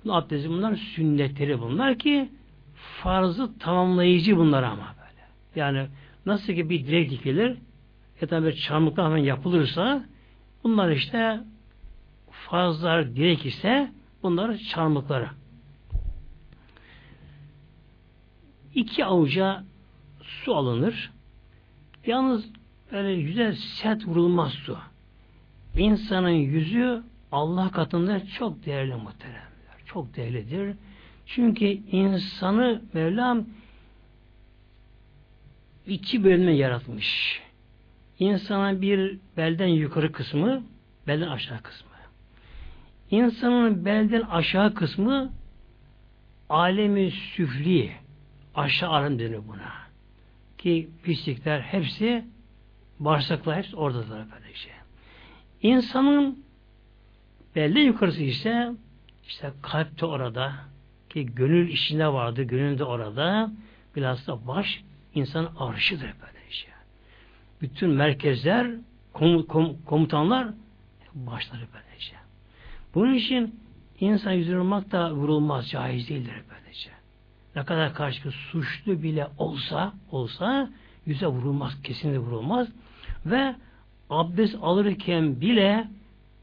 Bu abdestin bunlar sünnetleri bunlar ki farzı tamamlayıcı bunlar ama böyle. Yani nasıl ki bir direk dikilir ya da bir çarmıkla hemen yapılırsa bunlar işte farzlar direk ise bunlar çarmıkları. İki avuca su alınır. Yalnız böyle yüze sert vurulmaz su. İnsanın yüzü Allah katında çok değerli muhteremler. Çok değerlidir. Çünkü insanı Mevlam iki bölüme yaratmış. İnsanın bir belden yukarı kısmı, belden aşağı kısmı. İnsanın belden aşağı kısmı alemi süfli, aşağı alem denir buna. Ki pislikler hepsi bağırsaklar hepsi oradadır böylece. İnsanın belden yukarısı ise işte kalp de orada ki gönül içinde vardı, gönül de orada bilhassa baş insan arşıdır böylece. Bütün merkezler kom, kom, komutanlar başları böylece. Bunun için insan yüzüne vurmak da vurulmaz, caiz değildir böylece. Ne kadar karşı suçlu bile olsa olsa yüze vurulmaz, kesinlikle vurulmaz ve abdest alırken bile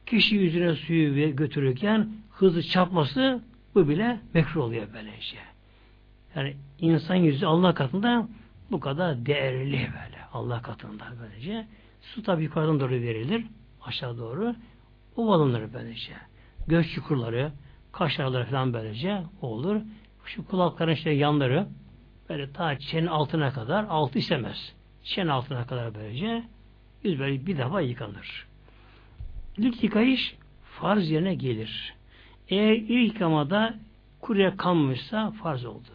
kişi yüzüne suyu götürürken hızlı çarpması bu bile mekruh oluyor böylece. Yani insan yüzü Allah katında bu kadar değerli böyle. Allah katında böylece. Su tabi yukarıdan doğru verilir. Aşağı doğru. Ovalanır böylece. Göz çukurları, kaşarları falan böylece olur. Şu kulakların işte yanları böyle ta çenin altına kadar altı istemez. Çen altına kadar böylece yüz böyle bir defa yıkanır. İlk yıkayış farz yerine gelir. Eğer ilk yıkamada kuruya kalmışsa farz oldu.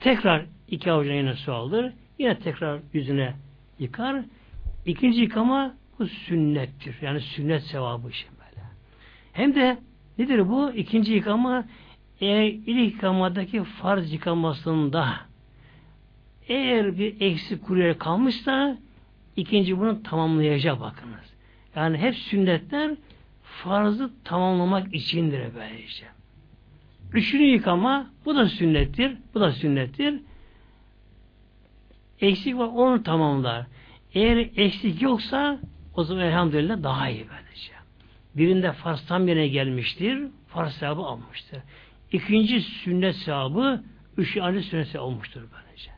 Tekrar iki avucuna yine su alır. Yine tekrar yüzüne yıkar. İkinci yıkama bu sünnettir. Yani sünnet sevabı için böyle. Hem de nedir bu? İkinci yıkama eğer ilk yıkamadaki farz yıkamasında eğer bir eksik kuruya kalmışsa ikinci bunu tamamlayacak bakınız. Yani hep sünnetler farzı tamamlamak içindir böylece. Üçüncü yıkama bu da sünnettir. Bu da sünnettir. Eksik var onu tamamlar. Eğer eksik yoksa o zaman elhamdülillah daha iyi böylece. Birinde farz tam yerine gelmiştir. Farz sevabı almıştır. İkinci sünnet sevabı üçüncü sünnet sevabı olmuştur böylece.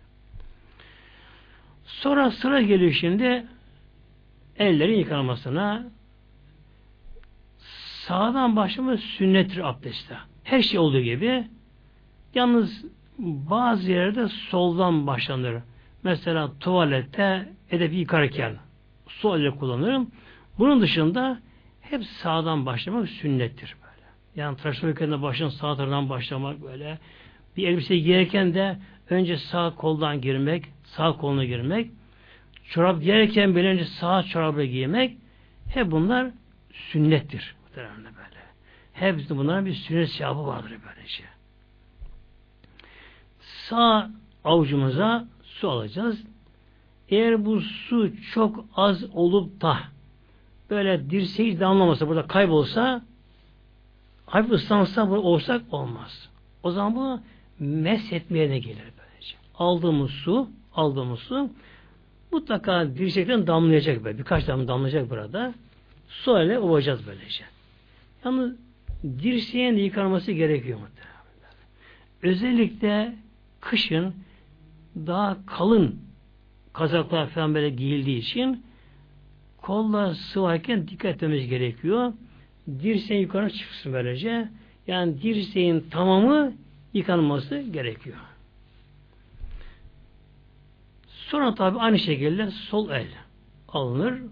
Sonra sıra geliyor şimdi ellerin yıkanmasına sağdan başlamak sünnettir abdestte. Her şey olduğu gibi yalnız bazı yerde soldan başlanır. Mesela tuvalette edebi yıkarken sol ile kullanırım. Bunun dışında hep sağdan başlamak sünnettir böyle. Yani tıraş olurken başın sağ tarafından başlamak böyle. Bir elbise giyerken de önce sağ koldan girmek, sağ koluna girmek. Çorap giyerken bile önce sağ çorabı giymek. Hep bunlar sünnettir. Muhtemelen böyle. Hepsi bunların bir sünnet sevabı vardır böylece. Sağ avucumuza su alacağız. Eğer bu su çok az olup da böyle dirseği damlamasa, burada kaybolsa hafif ıslansa olsak olmaz. O zaman bu mes etmeye de gelir böylece. Aldığımız su, aldığımız su mutlaka dirsekten damlayacak böyle. Birkaç damla damlayacak burada. Su ile ovacağız böylece. Yalnız dirseğin de yıkanması gerekiyor muhtemelen. Özellikle kışın daha kalın kazaklar falan böyle giyildiği için kollar sıvarken dikkat etmemiz gerekiyor. Dirseğin yukarı çıksın böylece. Yani dirseğin tamamı yıkanması gerekiyor. Sonra tabi aynı şekilde sol el alınır,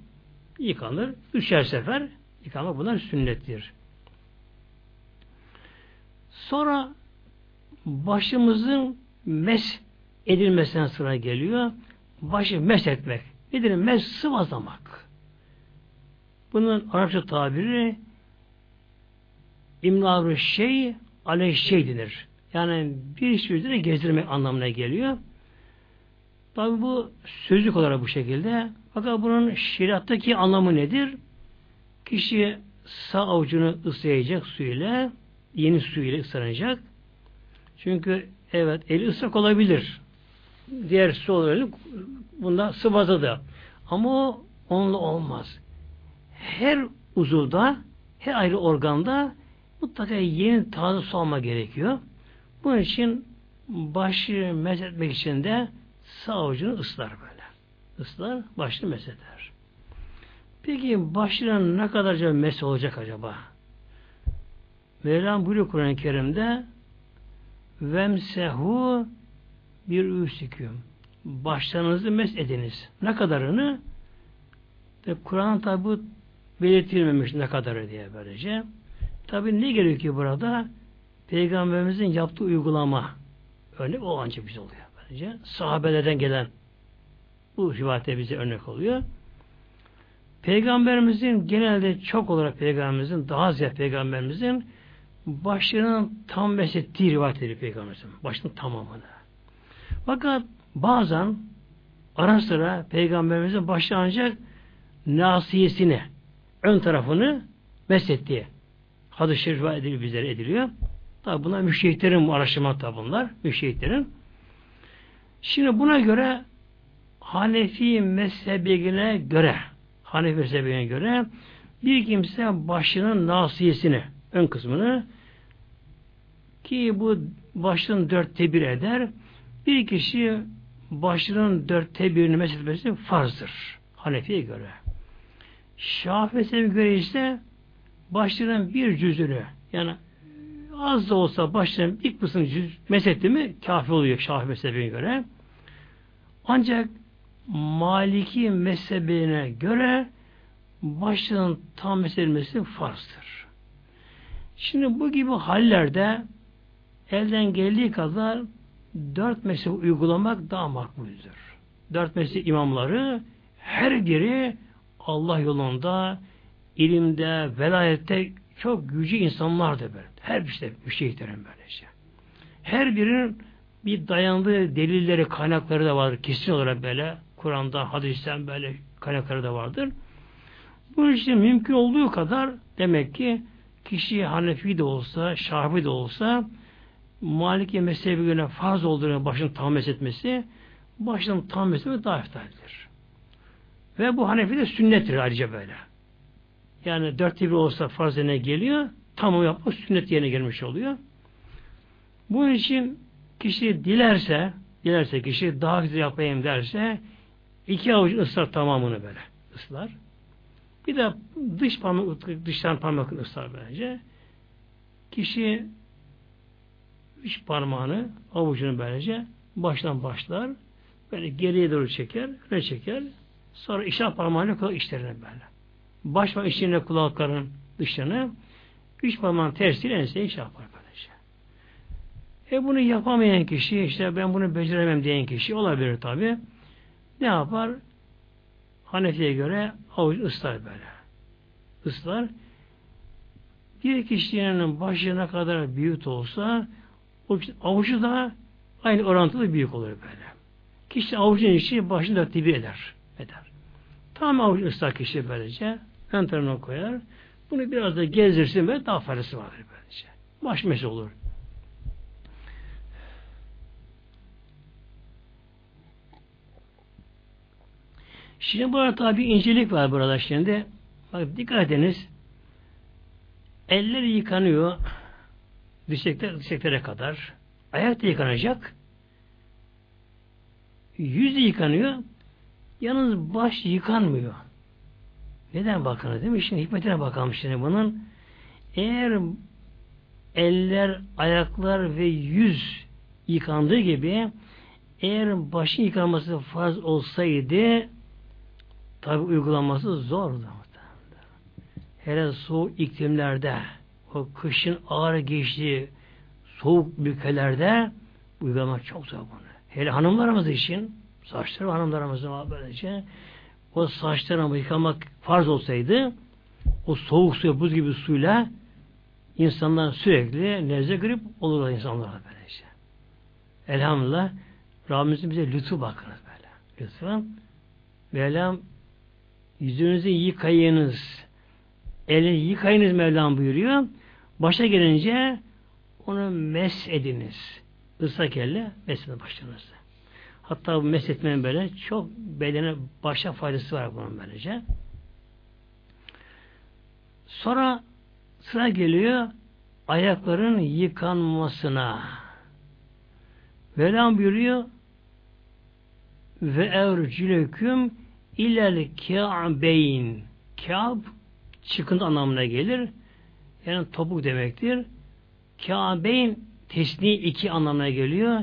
yıkanır. Üçer sefer yıkamak bunlar sünnettir. Sonra başımızın mes edilmesine sıra geliyor. Başı mes etmek. Nedir? Mes sıvazlamak. Bunun Arapça tabiri imlavru şey aleyh şey denir. Yani bir şey üzerine gezdirmek anlamına geliyor. Tabi bu sözlük olarak bu şekilde. Fakat bunun şeriattaki anlamı nedir? Kişi sağ avucunu ıslayacak suyla, yeni suyla ıslanacak. Çünkü evet eli ıslak olabilir. Diğer su olabilir. Bunda sıvazı da. Ama o onunla olmaz. Her uzuvda, her ayrı organda mutlaka yeni taze su alma gerekiyor. Bunun için başı mesletmek için de sağ avucunu ıslar böyle. Islar, başını mesheder. Peki başına ne kadarca mes olacak acaba? Mevlam buyuruyor Kur'an-ı Kerim'de vemsehu bir üsüküm. Başlarınızı mes ediniz. Ne kadarını? Kur'an tabi belirtilmemiş ne kadarı diye böylece. Tabi ne gerekiyor burada? Peygamberimizin yaptığı uygulama. Örnek o ancak bize oluyor. Böylece. Sahabelerden gelen bu rivayette bize örnek oluyor. Peygamberimizin genelde çok olarak peygamberimizin daha ziyade peygamberimizin başlarının tam meslettiği rivayet edilir peygamberimizin. Başının tamamını. Fakat bazen ara sıra peygamberimizin başı ancak nasiyesini ön tarafını meslettiği hadis-i şerif ediliyor, bizlere ediliyor. Tabi bunlar müşehitlerin araştırma tabi bunlar. Müşehitlerin. Şimdi buna göre Hanefi mezhebine göre Hanefi mezhebine göre bir kimse başının nasiyesini ön kısmını ki bu başının dörtte bir eder. Bir kişi başının dörtte birini mesletmesi farzdır. Hanefi'ye göre. Şafii mezhebine göre ise başlarının bir cüzünü yani az da olsa başlarının ilk kısmını cüz mesetti mi kafi oluyor mezhebine göre. Ancak Maliki mezhebine göre başlığın tam meselmesi farzdır. Şimdi bu gibi hallerde elden geldiği kadar dört mezhep uygulamak daha makbuldür. Dört mezhep imamları her biri Allah yolunda ilimde, velayette çok gücü insanlardı böyle. Her bir şey müşehitlerin böylece. Her birinin bir dayandığı delilleri, kaynakları da vardır. Kesin olarak böyle. Kur'an'da, hadisten böyle kaynakları da vardır. Bu işte mümkün olduğu kadar demek ki kişi Hanefi de olsa, Şafi de olsa Maliki mezhebi göre farz olduğunu başını tam etmesi başını tam etmesi daha eftaldir. Ve bu Hanefi de sünnettir ayrıca böyle. Yani dört bir olsa farz yerine geliyor, tamam yapmak sünnet yerine gelmiş oluyor. Bunun için kişi dilerse, dilerse kişi daha güzel yapayım derse iki avuç ıslar tamamını böyle ıslar. Bir de dış parmak, dıştan parmakını ıslar bence. Kişi üç parmağını, avucunu böylece baştan başlar. Böyle geriye doğru çeker, öne çeker. Sonra işaret parmağıyla kulak işlerine böyle. Baş parmak içine kulakların dışlarını, üç parmağın tersiyle enseye iş yapar böylece. E bunu yapamayan kişi, işte ben bunu beceremem diyen kişi olabilir tabi. Ne yapar? Hanefi'ye göre avuç ıslar böyle. Islar. Bir kişinin başına kadar büyük olsa avucu da aynı orantılı büyük olur böyle. Kişi avucun içi başını da dibi eder. eder. Tam avuç ıslak kişi böylece ön tarafına koyar. Bunu biraz da gezdirsin ve daha faydası vardır böylece. Baş mesi olur. Şimdi burada tabi incelik var burada şimdi. Bak dikkat ediniz. Eller yıkanıyor. Dirsekler, dirseklere kadar. Ayak da yıkanacak. Yüz yıkanıyor. Yalnız baş yıkanmıyor. Neden bakın değil mi? Şimdi hikmetine bakalım şimdi bunun. Eğer eller, ayaklar ve yüz yıkandığı gibi eğer başın yıkanması farz olsaydı tabi uygulaması zordu. Hele soğuk iklimlerde o kışın ağır geçtiği soğuk ülkelerde uygulamak çok zor bunu. Hele hanımlarımız için saçları hanımlarımızın böylece o saçlarını yıkamak farz olsaydı o soğuk suya buz gibi suyla insanlar sürekli nezle grip olur insanlara böylece. Elhamdülillah Rabbimizin bize lütfu bakınız böyle. kısmı. Mevlam yüzünüzü yıkayınız. Eli yıkayınız Mevlam buyuruyor. Başa gelince onu mes ediniz. Islak elle mesle başlarınızı. Hatta bu mesletmenin böyle çok bedene başa faydası var bunun böylece. Sonra sıra geliyor ayakların yıkanmasına. Velam buyuruyor ve ercüleküm ilel kâbeyn kâb çıkıntı anlamına gelir. Yani topuk demektir. Kâbeyn tesni iki anlamına geliyor.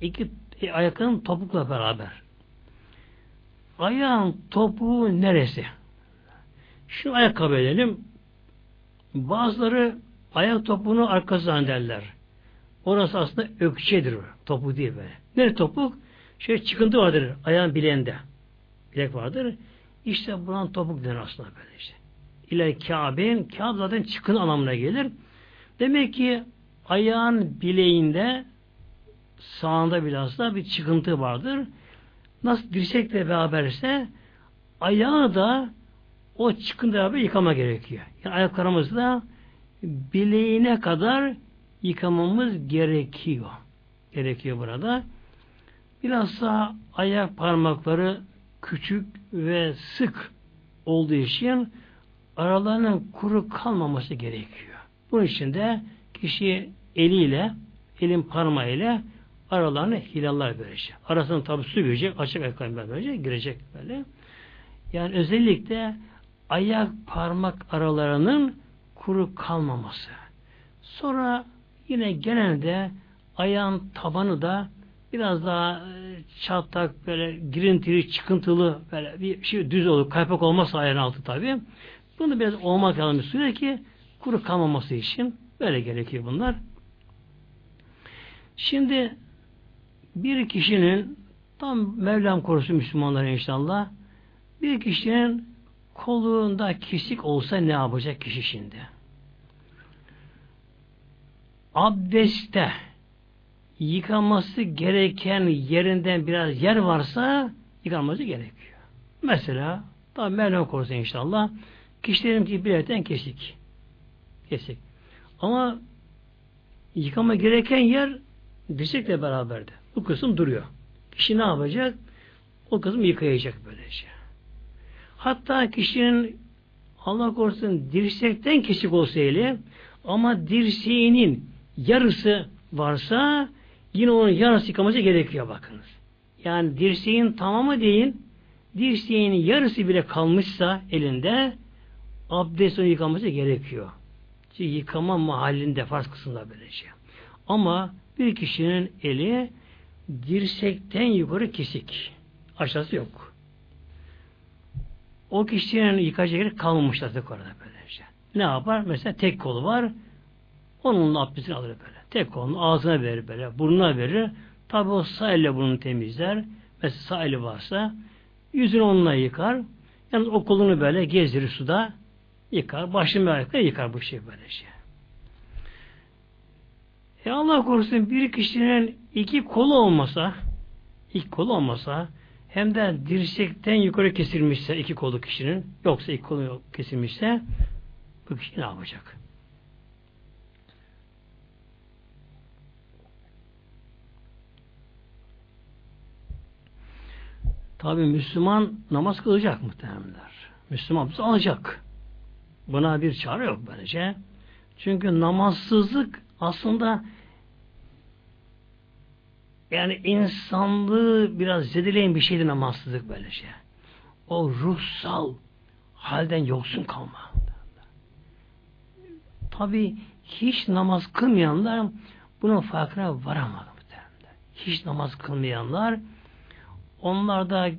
İki e, ayakların topukla beraber. Ayağın topuğu neresi? Şu ayakkabı edelim. Bazıları ayak topuğunu arkasından derler. Orası aslında ökçedir. Topuk değil böyle. Nerede topuk? Şöyle çıkıntı vardır ayağın bileğinde. Bilek vardır. İşte buran topuk denir aslında böyle işte. İle Kabe'nin Kabe zaten çıkın anlamına gelir. Demek ki ayağın bileğinde sağında bilhassa bir çıkıntı vardır. Nasıl dirsekle beraberse ayağı da o çıkıntı beraber yıkama gerekiyor. Yani ayaklarımızı da bileğine kadar yıkamamız gerekiyor. Gerekiyor burada. Bilhassa ayak parmakları küçük ve sık olduğu için aralarının kuru kalmaması gerekiyor. Bunun için de kişi eliyle, elin parmağıyla aralarını hilallar verecek. Arasına tabi su girecek, açık ayakkabı böylece girecek böyle. Yani özellikle ayak parmak aralarının kuru kalmaması. Sonra yine genelde ayağın tabanı da biraz daha e, çatlak böyle girintili, çıkıntılı böyle bir şey düz olur. Kaypak olmazsa ayağın altı tabi. Bunu biraz olmak lazım sürüyor ki kuru kalmaması için böyle gerekiyor bunlar. Şimdi bir kişinin tam Mevlam korusun Müslümanlar inşallah bir kişinin kolunda kesik olsa ne yapacak kişi şimdi? Abdeste yıkaması gereken yerinden biraz yer varsa yıkanması gerekiyor. Mesela tam Mevlam korusun inşallah kişilerin ki biletten kesik. Kesik. Ama yıkama gereken yer dirsekle beraberdi. Bu kısım duruyor. Kişi ne yapacak? O kısmı yıkayacak böylece. Hatta kişinin Allah korusun dirsekten kesik olsa eli ama dirseğinin yarısı varsa yine onun yarısı yıkaması gerekiyor bakınız. Yani dirseğin tamamı değil dirseğin yarısı bile kalmışsa elinde abdest onu yıkaması gerekiyor. Çünkü yıkama mahallinde farz kısmında böylece. Ama bir kişinin eli dirsekten yukarı kesik. Aşağısı yok. O kişinin yıkayacak yeri kalmamış artık orada böylece. Ne yapar? Mesela tek kolu var. Onunla abdestini alır böyle. Tek kolunu ağzına verir böyle. Burnuna verir. Tabi o sağ elle burnunu temizler. Mesela sağ eli varsa yüzünü onunla yıkar. Yalnız o kolunu böyle gezdirir suda yıkar. Başını ayakla yıkar bu şey böylece. Şey. E Allah korusun bir kişinin iki kolu olmasa iki kolu olmasa hem de dirsekten yukarı kesilmişse iki kolu kişinin yoksa iki kolu kesilmişse bu kişi ne yapacak? Tabi Müslüman namaz kılacak muhtemelenler. Müslüman alacak. Buna bir çare yok böylece. Çünkü namazsızlık aslında yani insanlığı biraz zedeleyen bir şeydi namazsızlık böylece. O ruhsal halden yoksun kalma. Tabi hiç namaz kılmayanlar bunun farkına varamadı. Hiç namaz kılmayanlar onlarda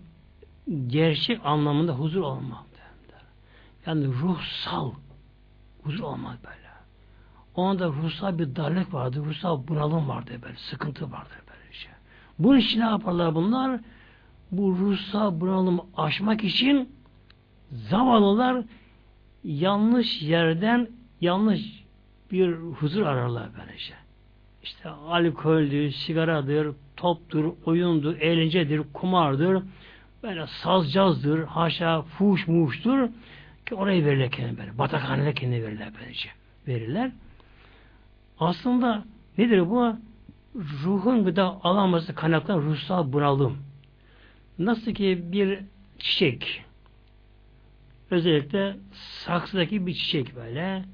gerçek anlamında huzur olmaz. Yani ruhsal huzur olmaz böyle. Onda ruhsal bir darlık vardı, ruhsal bunalım vardı böyle, sıkıntı vardı böyle şey. Bunun için ne yaparlar bunlar? Bu ruhsal bunalımı aşmak için zavallılar yanlış yerden yanlış bir huzur ararlar böylece. İşte alkoldür, sigaradır, toptur, oyundur, eğlencedir, kumardır, böyle sazcazdır, haşa fuş muştur ki oraya verirler kendine böyle. Batakhanede kendine verirler böylece. Verirler. Aslında nedir bu? Ruhun gıda alaması kaynaklanan ruhsal bunalım. Nasıl ki bir çiçek özellikle saksıdaki bir çiçek böyle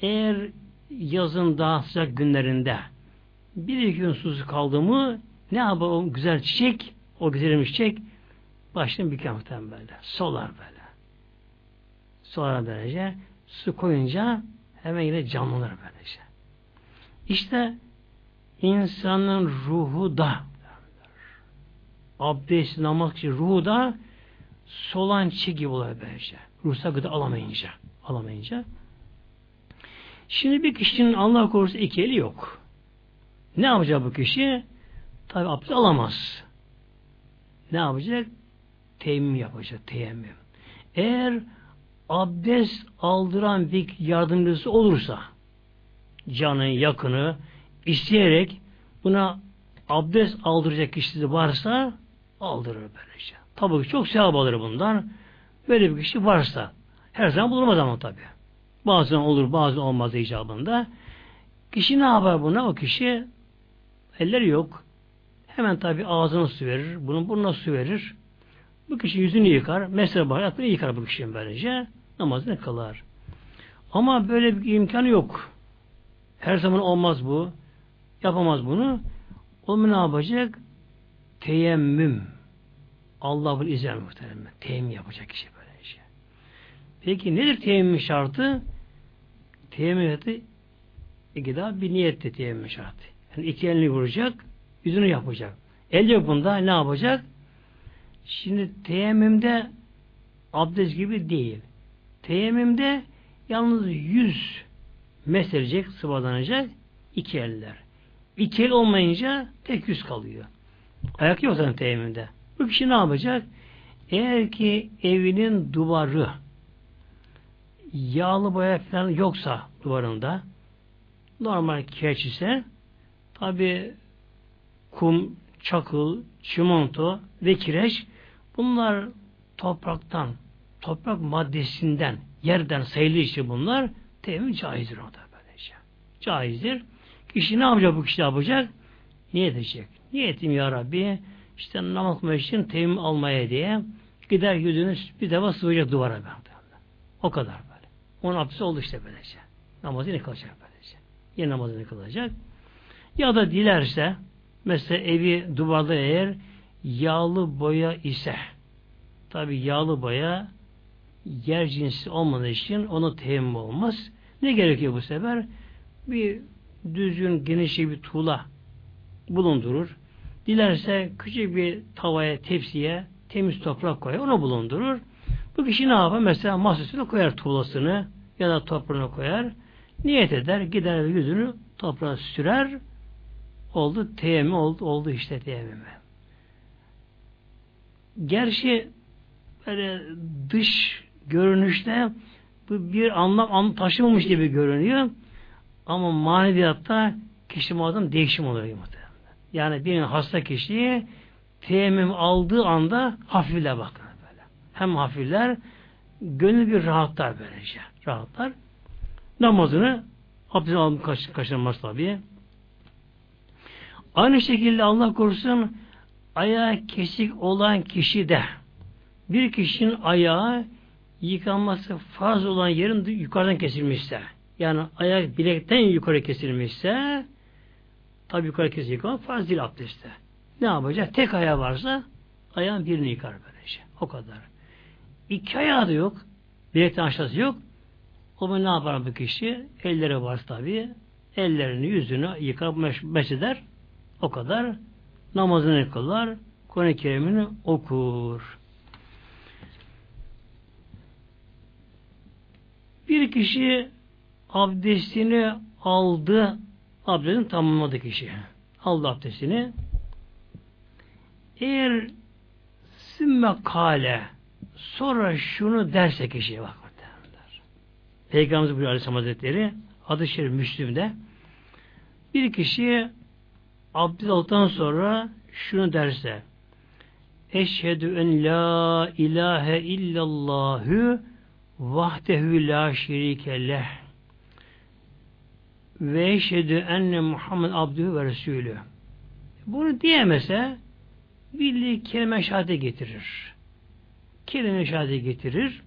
eğer yazın daha sıcak günlerinde bir iki gün susuz kaldı mı ne yapar o güzel çiçek o güzel çiçek bir muhtemelen böyle. Solar böyle. Solar böylece su koyunca hemen yine canlanır böylece. İşte insanın ruhu da abdest, namaz için ruhu da solan çiğ gibi oluyor böylece. Ruhsal gıda alamayınca. Alamayınca. Şimdi bir kişinin Allah korusu iki eli yok. Ne yapacak bu kişi? Tabi abdest alamaz. Ne yapacak? Teyemmüm yapacak. Teyemmüm. Eğer abdest aldıran bir yardımcısı olursa canın yakını isteyerek buna abdest aldıracak kişisi varsa aldırır böylece. Tabii ki çok sevap alır bundan. Böyle bir kişi varsa. Her zaman bulunmaz ama tabi. Bazen olur bazen olmaz icabında. Kişi ne yapar buna? O kişi elleri yok. Hemen tabi ağzına su verir. Bunun burnuna su verir. Bu kişi yüzünü yıkar. Mesela baharatını yıkar bu kişinin böylece. Namazını kılar. Ama böyle bir imkanı yok. Her zaman olmaz bu. Yapamaz bunu. O ne yapacak? Teyemmüm. Allah bunu izler muhtemelen. Teyemmüm yapacak kişi böyle şey. Peki nedir teyemmüm şartı? Teyemmüm şartı iki daha bir niyette teyemmüm şartı. Yani iki elini vuracak, yüzünü yapacak. El yok bunda ne yapacak? Şimdi teyemmümde abdest gibi değil. Teyemmümde yalnız yüz meselecek, sıvadanacak iki eller. İki el olmayınca tek yüz kalıyor. Ayak yok zaten teyemmümde. Bu kişi ne yapacak? Eğer ki evinin duvarı yağlı boya falan yoksa duvarında normal kireç ise tabi kum, çakıl, çimento ve kireç bunlar topraktan toprak maddesinden yerden sayılı işte bunlar teyemmüm caizdir o da böylece. Caizdir. Kişi ne yapacak bu kişi ne yapacak? Niyet edecek. Niyetim ya Rabbi işte namaz kılmak için teyemmüm almaya diye gider yüzünü bir defa sıvayacak duvara ben. O kadar böyle. Onun abdesti oldu işte böylece. Namazını kılacak böylece. Yine namazını kılacak. Ya da dilerse mesela evi duvarda eğer yağlı boya ise tabi yağlı boya yer cinsi olmadığı için ona teyemmüm olmaz. Ne gerekiyor bu sefer? Bir düzgün geniş bir tuğla bulundurur. Dilerse küçük bir tavaya, tepsiye temiz toprak koyar, onu bulundurur. Bu kişi ne yapar? Mesela masasına koyar tuğlasını ya da toprağını koyar. Niyet eder, gider yüzünü toprağa sürer. Oldu teyemmüm oldu, oldu işte teyemmüm. Gerçi böyle dış görünüşte bu bir anlam taşımamış gibi görünüyor. Ama maneviyatta kişi muazzam değişim oluyor. Yani bir hasta kişiyi teyemmüm aldığı anda hafifler bakın böyle. Hem hafifler gönül bir rahatlar böylece. Rahatlar. Namazını abdest alım kaç, kaçırmaz tabi. Aynı şekilde Allah korusun ayağı kesik olan kişi de bir kişinin ayağı yıkanması farz olan yerin yukarıdan kesilmişse yani ayak bilekten yukarı kesilmişse tabi yukarı kesilmiş ama farz değil abdestte. Ne yapacak? Tek ayağı varsa ayağın birini yıkar böylece. O kadar. İki ayağı da yok. Bilekten aşağısı yok. O zaman ne yapar bu kişi? Elleri var tabi. Ellerini, yüzünü yıkar, meş eder. O kadar. Namazını kılar. Kur'an-ı Kerim'ini okur. Bir kişi abdestini aldı, abdestini tamamladı kişi. Aldı abdestini. Eğer sümme kale sonra şunu derse kişiye bak Peygamberimiz buyuruyor Aleyhisselam Hazretleri adı şerif Müslüm'de bir kişi abdest aldıktan sonra şunu derse Eşhedü en la ilahe illallahü vahdehu la şerike leh ve eşhedü enne Muhammed abdühü ve resulü. Bunu diyemese bildiği kelime şahade getirir. Kelime şahade getirir.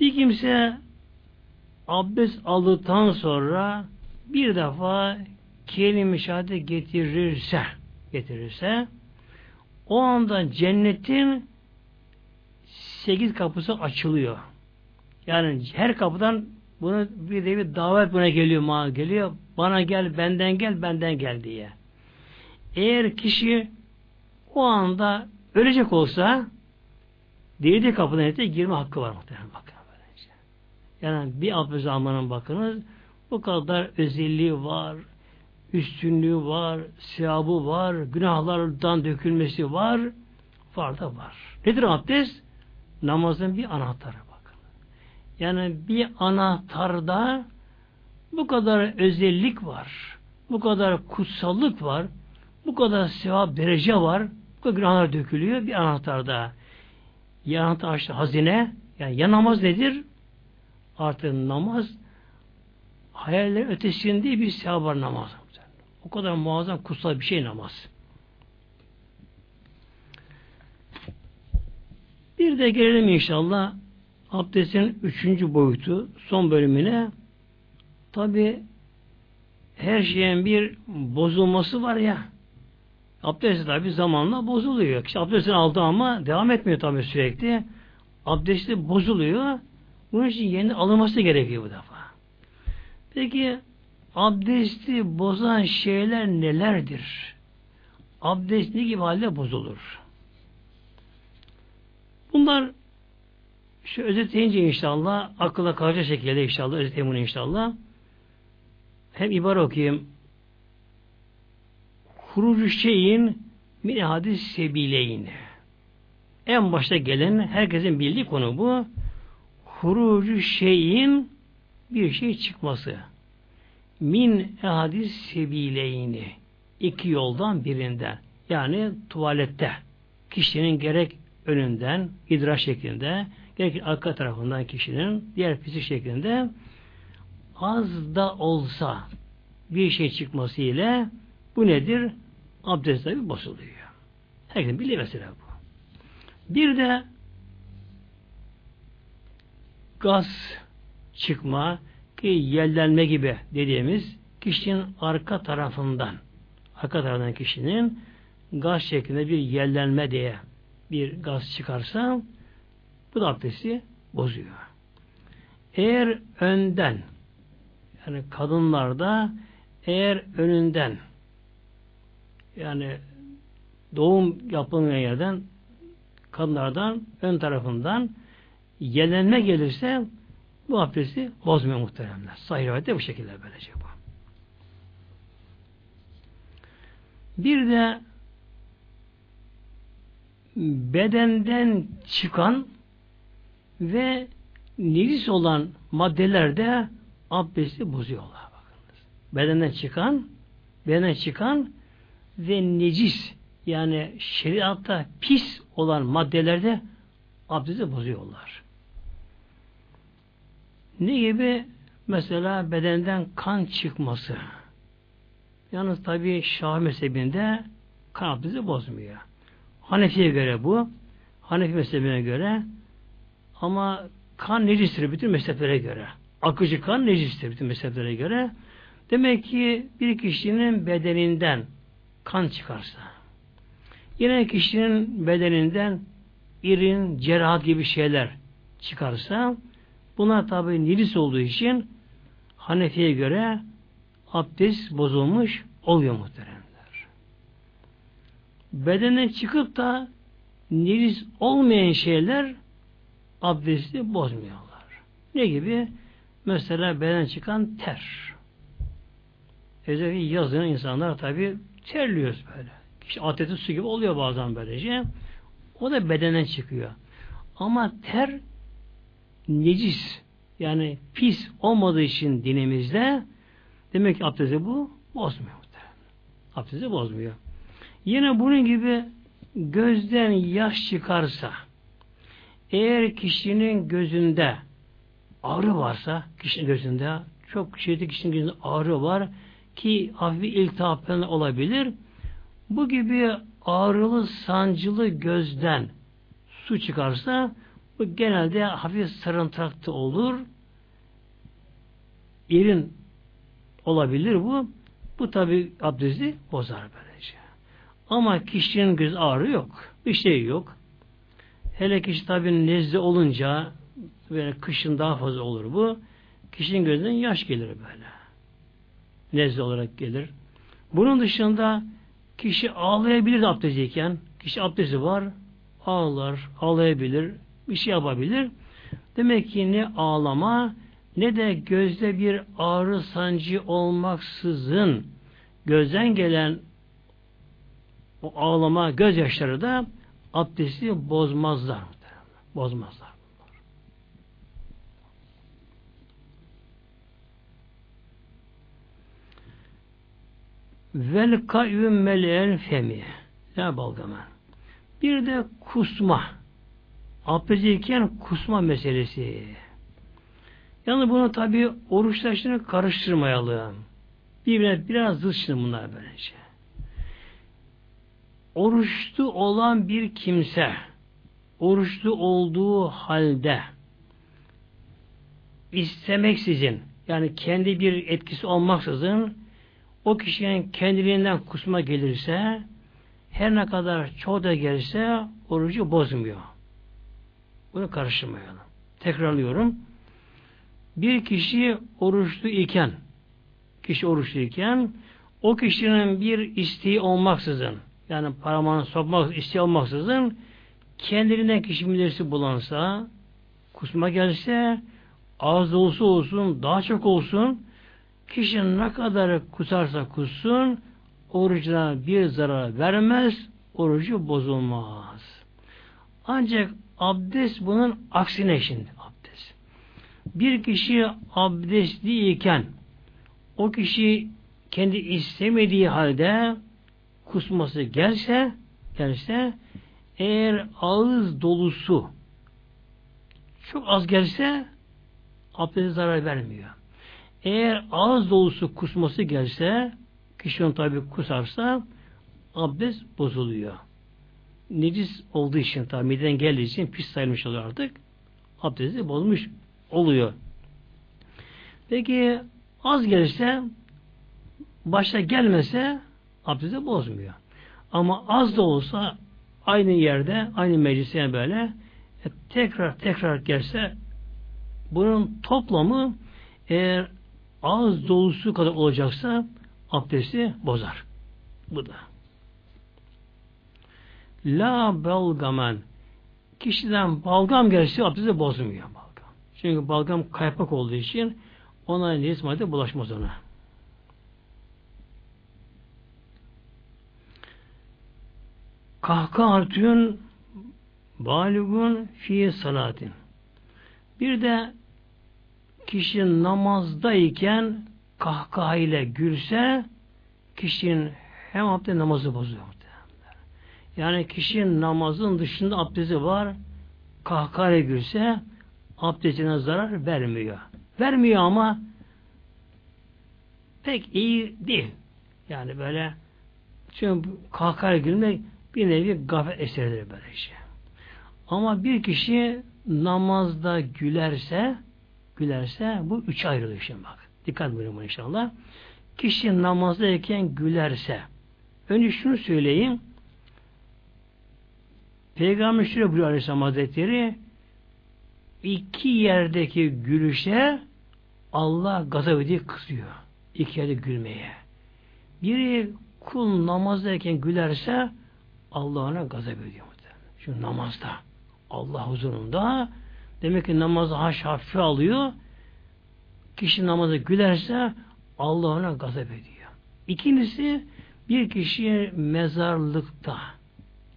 Bir kimse abdest aldıktan sonra bir defa kelime şahade getirirse getirirse o anda cennetin sekiz kapısı açılıyor. Yani her kapıdan bunu bir bir davet buna geliyor, bana geliyor. Bana gel, benden gel, benden gel diye. Eğer kişi o anda ölecek olsa değdiği kapıdan ete girme hakkı var muhtemelen bakın. Böylece. Yani bir abdest almanın bakınız bu kadar özelliği var, üstünlüğü var, sevabı var, günahlardan dökülmesi var, var da var. Nedir abdest? Namazın bir anahtarı. Yani bir anahtarda bu kadar özellik var, bu kadar kutsallık var, bu kadar sevap derece var, bu kadar günahlar dökülüyor bir anahtarda. Ya anahtar açtı hazine, yani ya namaz nedir? Artık namaz hayaller ötesinde bir sevap var namaz. O kadar muazzam kutsal bir şey namaz. Bir de gelelim inşallah abdestin üçüncü boyutu, son bölümüne. Tabi her şeyin bir bozulması var ya. Abdest tabi zamanla bozuluyor. İşte abdestini aldı ama devam etmiyor tabi sürekli. Abdesti bozuluyor. Bunun için yeni alınması gerekiyor bu defa. Peki abdesti bozan şeyler nelerdir? Abdest ne gibi halde bozulur? Bunlar şu özetleyince inşallah akılla kalacak şekilde inşallah özetleyeyim bunu inşallah. Hem ibare okuyayım. Hurucu şeyin min hadis sebileyn. En başta gelen herkesin bildiği konu bu. Hurucu şeyin bir şey çıkması. Min ehadis sebileyni. iki yoldan birinden. Yani tuvalette. Kişinin gerek önünden, idrar şeklinde, gerek arka tarafından kişinin diğer fizik şeklinde az da olsa bir şey çıkması ile bu nedir? Abdest tabi bozuluyor. Herkesin bildiği mesela bu. Bir de gaz çıkma ki yellenme gibi dediğimiz kişinin arka tarafından arka tarafından kişinin gaz şeklinde bir yellenme diye bir gaz çıkarsa bu da abdesti bozuyor. Eğer önden yani kadınlarda eğer önünden yani doğum yapılmayan yerden kadınlardan ön tarafından yelenme gelirse bu abdesti bozmuyor muhteremler. Sahih rivayette bu şekilde böylece bu. Bir de bedenden çıkan ve necis olan maddeler de abdesti bozuyorlar. Bakınız. Bedenden çıkan bedenden çıkan ve necis yani şeriatta pis olan maddelerde abdesti bozuyorlar. Ne gibi? Mesela bedenden kan çıkması. Yalnız tabi Şah mezhebinde kan abdesti bozmuyor. Hanefi'ye göre bu. Hanefi mezhebine göre ama kan necistir bütün mezheplere göre. Akıcı kan necistir bütün mezheplere göre. Demek ki bir kişinin bedeninden kan çıkarsa yine kişinin bedeninden irin, cerrahat gibi şeyler çıkarsa buna tabi nilis olduğu için Hanefi'ye göre abdest bozulmuş oluyor muhteremler. Bedenden çıkıp da nilis olmayan şeyler abdesti bozmuyorlar. Ne gibi? Mesela beden çıkan ter. Özellikle yazın insanlar tabi terliyoruz böyle. İşte atleti su gibi oluyor bazen böylece. O da bedenen çıkıyor. Ama ter necis yani pis olmadığı için dinimizde demek ki abdesti bu bozmuyor. Abdesti bozmuyor. Yine bunun gibi gözden yaş çıkarsa eğer kişinin gözünde ağrı varsa kişinin gözünde çok şiddetli kişinin gözünde ağrı var ki hafif iltihap olabilir. Bu gibi ağrılı, sancılı gözden su çıkarsa bu genelde hafif sarımtıraklı olur. İrin olabilir bu. Bu tabi abdesti bozar böylece. Ama kişinin göz ağrı yok. Bir şey yok. Hele kişi tabi nezle olunca böyle kışın daha fazla olur bu. Kişinin gözünden yaş gelir böyle. Nezle olarak gelir. Bunun dışında kişi ağlayabilir abdestteyken. Kişi abdesti var. Ağlar, ağlayabilir. Bir şey yapabilir. Demek ki ne ağlama ne de gözde bir ağrı sancı olmaksızın gözden gelen o ağlama gözyaşları da abdesti bozmazlar. Bozmazlar. Vel kayyum meleğen femi. Ne balgama. Bir de kusma. Abdestteyken kusma meselesi. Yani bunu tabi oruçlaşını karıştırmayalım. Birbirine biraz zıt şimdi bunlar böylece. Oruçlu olan bir kimse oruçlu olduğu halde istemeksizin yani kendi bir etkisi olmaksızın o kişinin kendiliğinden kusma gelirse her ne kadar çoğu da gelirse orucu bozmuyor. Bunu karıştırmayalım. Tekrarlıyorum. Bir kişi oruçlu iken kişi oruçlu iken o kişinin bir isteği olmaksızın yani paramanı sokmak isteği olmaksızın kendiliğinden kişi bilirsi bulansa kusma gelse az olsa olsun daha çok olsun kişi ne kadar kusarsa kussun orucuna bir zarar vermez orucu bozulmaz. Ancak abdest bunun aksine şimdi abdest. Bir kişi abdestliyken o kişi kendi istemediği halde kusması gelse gelse eğer ağız dolusu çok az gelse abdeste zarar vermiyor. Eğer ağız dolusu kusması gelse kişi onu tabi kusarsa abdest bozuluyor. Necis olduğu için tabi miden geldiği için pis sayılmış oluyor artık. Abdesti bozmuş oluyor. Peki az gelirse başta gelmese abdesti bozmuyor. Ama az da olsa aynı yerde, aynı meclise böyle e, tekrar tekrar gelse bunun toplamı eğer ağız dolusu kadar olacaksa abdesti bozar. Bu da. La balgamen kişiden balgam gelse abdesti bozmuyor balgam. Çünkü balgam kaypak olduğu için ona necis madde bulaşmaz ona. Kahkahatün baligun fi salatin. Bir de kişi namazdayken kahkaha ile gülse kişinin hem abdest namazı bozuyor. Yani kişinin namazın dışında abdesti var kahkaha ile gülse abdestine zarar vermiyor. Vermiyor ama pek iyi değil. Yani böyle çünkü kahkaha gülmek bir nevi gafet eseridir böyle şey. Ama bir kişi namazda gülerse gülerse bu üç ayrılıyor şimdi bak. Dikkat buyurun inşallah. Kişi namazdayken gülerse önce şunu söyleyeyim Peygamber şöyle buyuruyor Aleyhisselam Hazretleri iki yerdeki gülüşe Allah gazap ediyor, kızıyor. İki yerde gülmeye. Biri kul namazdayken gülerse Allah ona gazap ediyor. Şu namazda. Allah huzurunda demek ki namazı haş hafife alıyor. Kişi namazı gülerse Allah ona gazap ediyor. İkincisi bir kişi mezarlıkta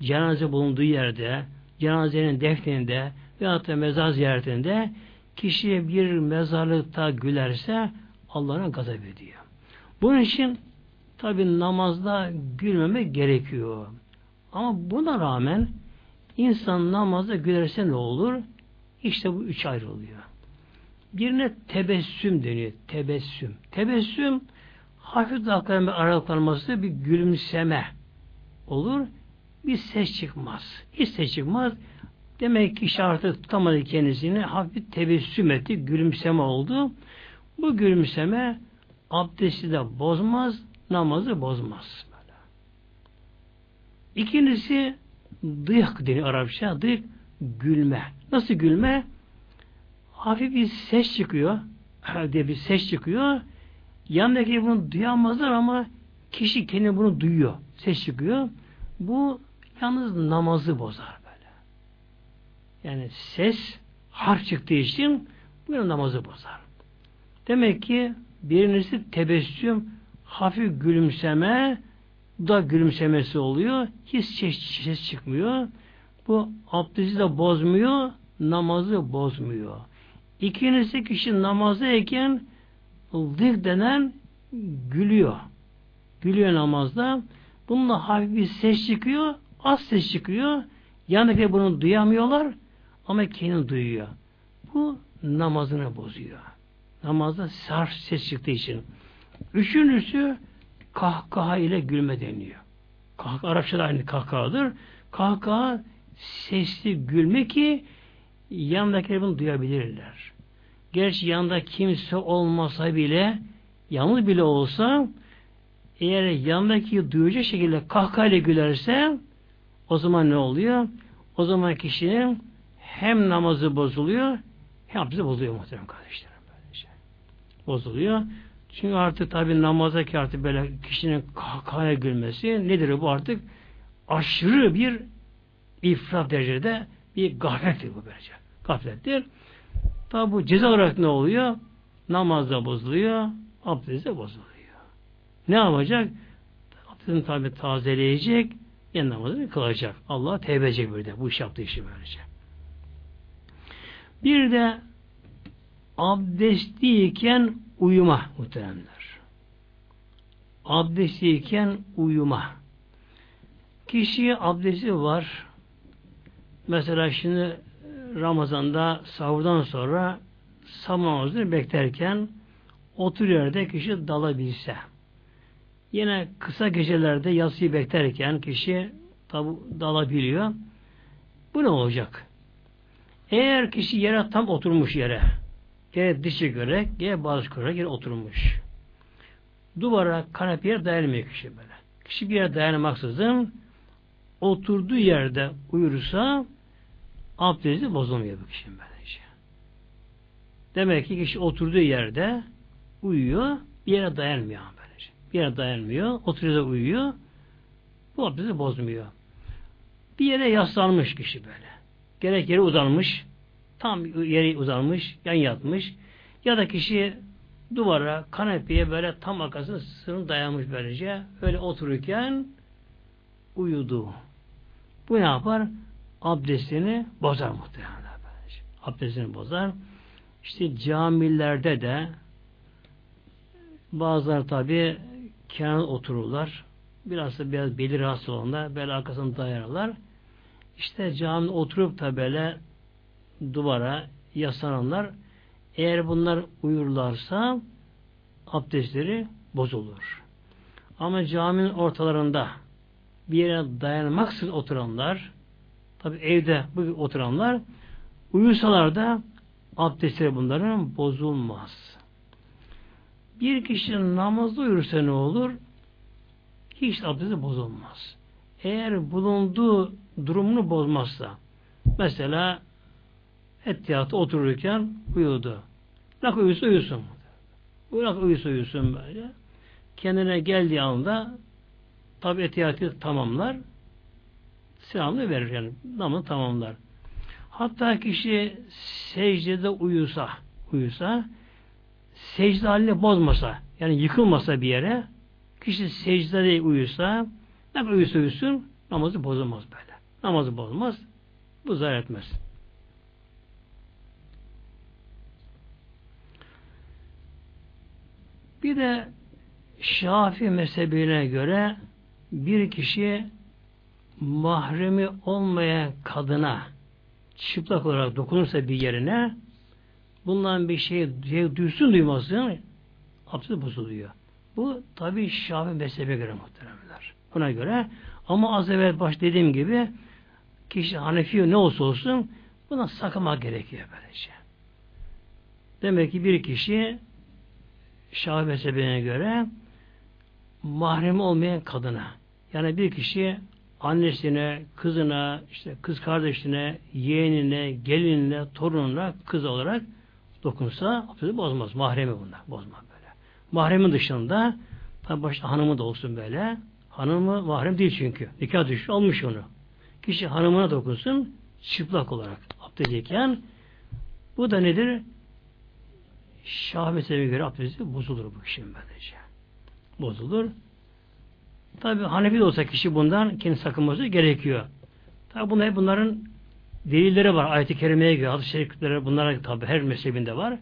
cenaze bulunduğu yerde cenazenin defninde veyahut da mezar ziyaretinde kişiye bir mezarlıkta gülerse Allah'ına gazap ediyor. Bunun için tabi namazda gülmemek gerekiyor. Ama buna rağmen insan namazda gülerse ne olur? İşte bu üç ayrılıyor. Birine tebessüm deniyor. Tebessüm. Tebessüm hafif dalgaların bir aralıklanması bir gülümseme olur. Bir ses çıkmaz. Hiç ses çıkmaz. Demek ki işte artık tutamadı kendisini. Hafif tebessüm etti. Gülümseme oldu. Bu gülümseme abdesti de bozmaz, namazı bozmaz. İkincisi dıyak deniyor Arapça. Dıyak gülme. Nasıl gülme? Hafif bir ses çıkıyor. diye bir ses çıkıyor. Yanındaki bunu duyamazlar ama kişi kendi bunu duyuyor. Ses çıkıyor. Bu yalnız namazı bozar böyle. Yani ses harf çıktığı için bu namazı bozar. Demek ki birincisi tebessüm, hafif gülümseme, da gülümsemesi oluyor. Hiç ses, ses çıkmıyor. Bu abdesti de bozmuyor, namazı bozmuyor. İkincisi kişi namazdayken zik denen gülüyor. Gülüyor namazda. Bununla hafif bir ses çıkıyor, az ses çıkıyor. Yanındakiler bunu duyamıyorlar ama kendi duyuyor. Bu namazını bozuyor. Namazda sarf ses çıktığı için. Üçüncüsü kahkaha ile gülme deniyor. Kahkaha, Arapçada aynı kahkahadır. Kahkaha sesli gülme ki yanındakiler bunu duyabilirler. Gerçi yanında kimse olmasa bile yalnız bile olsa eğer yanındaki duyacak şekilde kahkahayla gülerse o zaman ne oluyor? O zaman kişinin hem namazı bozuluyor hem abdesti bozuluyor muhtemelen kardeşlerim. Böylece. Bozuluyor. Çünkü artık tabi namazdaki artık böyle kişinin kahkahaya gülmesi nedir bu artık? Aşırı bir ifrat derecede bir gaflettir bu böylece. Gaflettir. Tabi bu ceza olarak ne oluyor? Namazda bozuluyor, abdestte bozuluyor. Ne yapacak? Abdestini tabi tazeleyecek, yan namazını kılacak. Allah tevbe edecek de bu iş yaptığı işi böylece. Bir de abdestliyken uyuma muhteremler. Abdestliyken uyuma. Kişiye abdesti var. Mesela şimdi Ramazan'da sahurdan sonra sabah beklerken otur yerde kişi dalabilse. Yine kısa gecelerde yatsıyı beklerken kişi tabi dalabiliyor. Bu ne olacak? Eğer kişi yere tam oturmuş yere, yere dişi göre, yere bazı göre yere oturmuş. Duvara, kanepeye dayanmıyor kişi böyle. Kişi bir yere dayanmaksızın oturduğu yerde uyursa abdesti bozulmuyor bu kişinin böylece. Demek ki kişi oturduğu yerde uyuyor, bir yere dayanmıyor böylece. Bir yere dayanmıyor, oturuyor da uyuyor. Bu abdesti bozmuyor. Bir yere yaslanmış kişi böyle. Gerek yere uzanmış, tam yere uzanmış, yan yatmış ya da kişi duvara, kanepeye böyle tam arkasına sırrını dayanmış böylece. Öyle otururken uyudu. Bu ne yapar? Abdestini bozar muhtemelen. Abdestini bozar. İşte camilerde de bazılar tabi kenar otururlar. Biraz da biraz belir rahatsız olanlar böyle arkasını dayarlar. İşte camide oturup da böyle duvara yaslananlar eğer bunlar uyurlarsa abdestleri bozulur. Ama caminin ortalarında bir yere dayanmaksız oturanlar tabi evde bu oturanlar uyusalar da abdestleri bunların bozulmaz. Bir kişinin namazda uyursa ne olur? Hiç abdesti bozulmaz. Eğer bulunduğu durumunu bozmazsa mesela Ettiyatı otururken uyudu. Bırak uyusun uyusun. Bırak uyusun uyusun böyle. Kendine geldiği anda tabi etiyatı tamamlar. Selamını verir yani. Namını tamamlar. Hatta kişi secdede uyusa uyusa secde halini bozmasa yani yıkılmasa bir yere kişi secdede uyusa ne uyusa uyusun namazı bozulmaz böyle. Namazı bozmaz. Bu zarar etmez. Bir de Şafi mezhebine göre bir kişi mahremi olmayan kadına çıplak olarak dokunursa bir yerine bundan bir şey, şey duysun duymasın abdest bozuluyor. Bu tabi Şafi mezhebe göre muhteremler. Buna göre ama az evvel baş dediğim gibi kişi Hanefi ne olsa olsun buna sakınmak gerekiyor böylece. Demek ki bir kişi Şafi mezhebine göre mahrem olmayan kadına yani bir kişi annesine, kızına, işte kız kardeşine, yeğenine, gelinine, torununa kız olarak dokunsa abdesti bozmaz. Mahremi bunlar. Bozmaz böyle. Mahremin dışında tabi başta hanımı da olsun böyle. Hanımı mahrem değil çünkü. Nikah düştü almış onu. Kişi hanımına dokunsun çıplak olarak abdestliyken bu da nedir? Şah mezhebine göre abdesti bozulur bu kişinin böylece. Bozulur. Tabi Hanefi de olsa kişi bundan kendi sakınması gerekiyor. Tabi bunlar bunların delilleri var. Ayet-i Kerime'ye göre, hadis-i şeriflere bunlara tabi her mezhebinde var.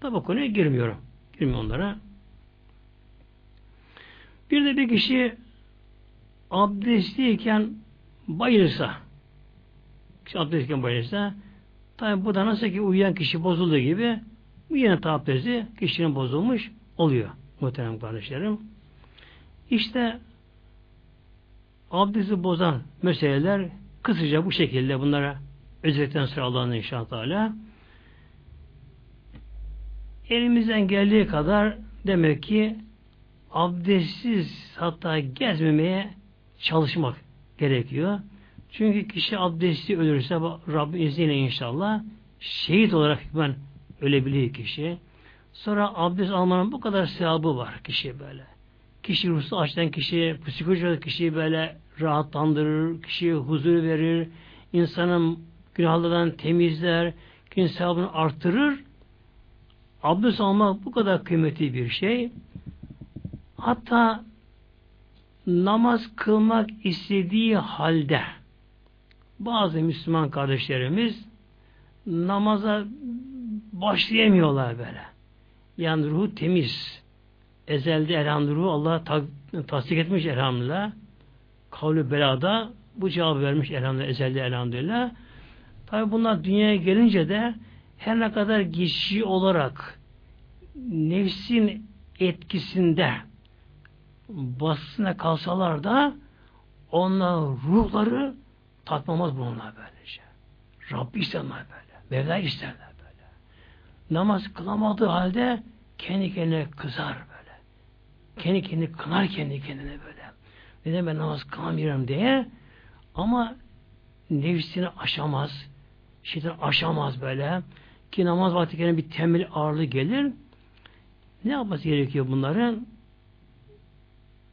Tabi o konuya girmiyorum. Girmiyorum onlara. Bir de bir kişi abdestliyken bayılırsa kişi abdestliyken bayılırsa tabi bu da nasıl ki uyuyan kişi bozulduğu gibi bu yine abdesti kişinin bozulmuş oluyor muhterem kardeşlerim. İşte abdesti bozan meseleler kısaca bu şekilde bunlara özetten sonra Allah'ın inşallah elimizden geldiği kadar demek ki abdestsiz hatta gezmemeye çalışmak gerekiyor. Çünkü kişi abdesti ölürse Rabbin izniyle inşallah şehit olarak ben ölebiliyor kişi. Sonra abdest almanın bu kadar sevabı var kişi böyle. Kişi ruhsu açtan kişi, psikolojik kişiyi böyle rahatlandırır, kişiye huzur verir, insanın günahlardan temizler, gün sevabını arttırır. Abdest almak bu kadar kıymetli bir şey. Hatta namaz kılmak istediği halde bazı Müslüman kardeşlerimiz namaza başlayamıyorlar böyle. Yani ruhu temiz. Ezelde elhamdülillah Allah ta tasdik etmiş elhamdülillah. Kavlu belada bu cevabı vermiş elhamdülillah. Ezelde elhamdülillah. Tabi bunlar dünyaya gelince de her ne kadar geçici olarak nefsin etkisinde baskısına kalsalar da onlar ruhları tatmamaz bunlar böylece. Rabbi isterler böyle. Mevla isterler. Namaz kılamadığı halde kendi kendine kızar böyle. Kendi kendine kınar kendi kendine böyle. Neden ben namaz kılamıyorum diye ama nefsini aşamaz. Şeytan aşamaz böyle. Ki namaz vakti bir temel ağırlığı gelir. Ne yapması gerekiyor bunların?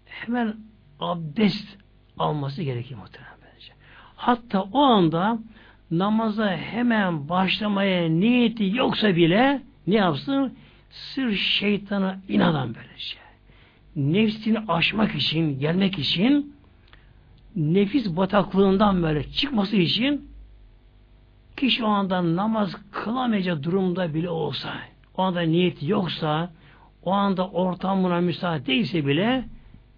Hemen abdest alması gerekiyor muhtemelen. Hatta o anda namaza hemen başlamaya niyeti yoksa bile ne yapsın? Sır şeytana inadan böylece. Nefsini aşmak için, gelmek için nefis bataklığından böyle çıkması için kişi o anda namaz kılamayacak durumda bile olsa, o anda niyeti yoksa, o anda ortam buna müsaade değilse bile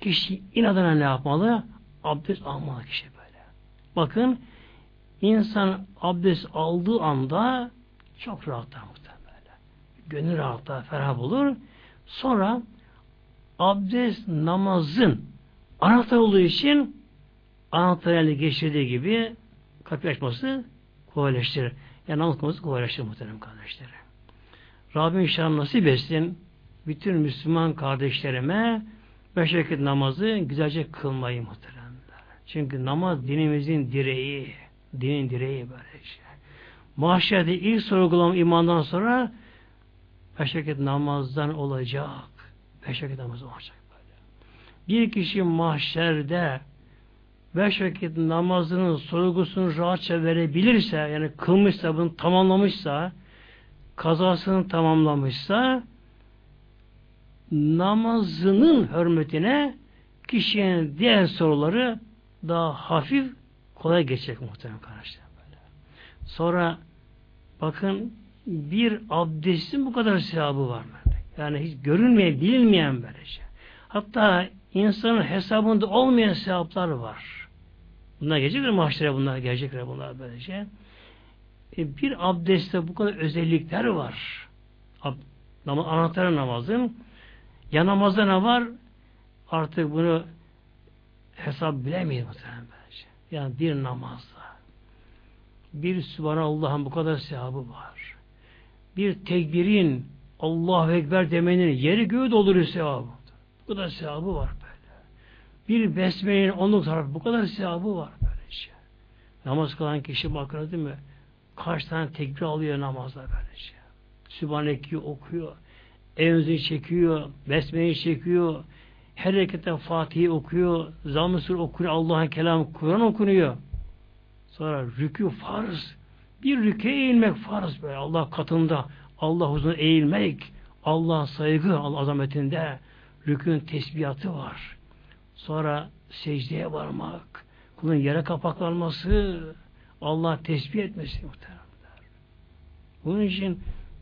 kişi inadına ne yapmalı? Abdest almalı kişi böyle. Bakın insan abdest aldığı anda çok rahatlar muhtemelen. Gönül rahatlar, ferah olur. Sonra abdest namazın anahtar olduğu için anahtar elde geçirdiği gibi kapı açması kolaylaştırır. Yani namaz kılması kolaylaştırır muhterem kardeşlerim. Rabbim inşallah nasip etsin bütün Müslüman kardeşlerime beş vakit namazı güzelce kılmayı muhteremler. Çünkü namaz dinimizin direği, dinin direği böyle şey. Mahşerde ilk sorgulama imandan sonra beş vakit namazdan olacak. Beş vakit namaz olacak böyle. Bir kişi mahşerde beş vakit namazının sorgusunu rahatça verebilirse, yani kılmışsa, bunu tamamlamışsa, kazasını tamamlamışsa, namazının hürmetine kişinin diğer soruları daha hafif kolay geçecek muhtemelen kardeşler. Böyle. Sonra bakın bir abdestin bu kadar sevabı var. Böyle. Yani hiç görünmeyen, bilinmeyen böyle şey. Hatta insanın hesabında olmayan sevaplar var. Bunlar gelecekler mahşere bunlar gelecekler bunlar böylece. E, bir abdestte bu kadar özellikler var. Ab, namaz, anahtarı namazın. Ya namazda ne var? Artık bunu hesap bilemeyiz muhtemelen böylece. Yani bir namazda bir Sübhanallah'ın bu kadar sevabı var. Bir tekbirin Allahu Ekber demenin yeri göğü dolduruyor sevabı. Bu kadar sevabı var böyle. Bir besmelenin onluk tarafı bu kadar sevabı var böyle şey. Namaz kılan kişi bakın değil mi? Kaç tane tekbir alıyor namazda böyle şey. Sübhaneki okuyor. Evzi çekiyor. Besmeleyi çekiyor. Her hareketten Fatih'i okuyor. Zamm-ı okuyor. Allah'ın kelamı Kur'an okunuyor. Sonra rükû farz. Bir rükûe eğilmek farz böyle. Allah katında. Allah huzuruna eğilmek. Allah saygı Allah azametinde. Rükün tesbihatı var. Sonra secdeye varmak. Kulun yere kapaklanması. Allah tesbih etmesi muhteremler. Bunun için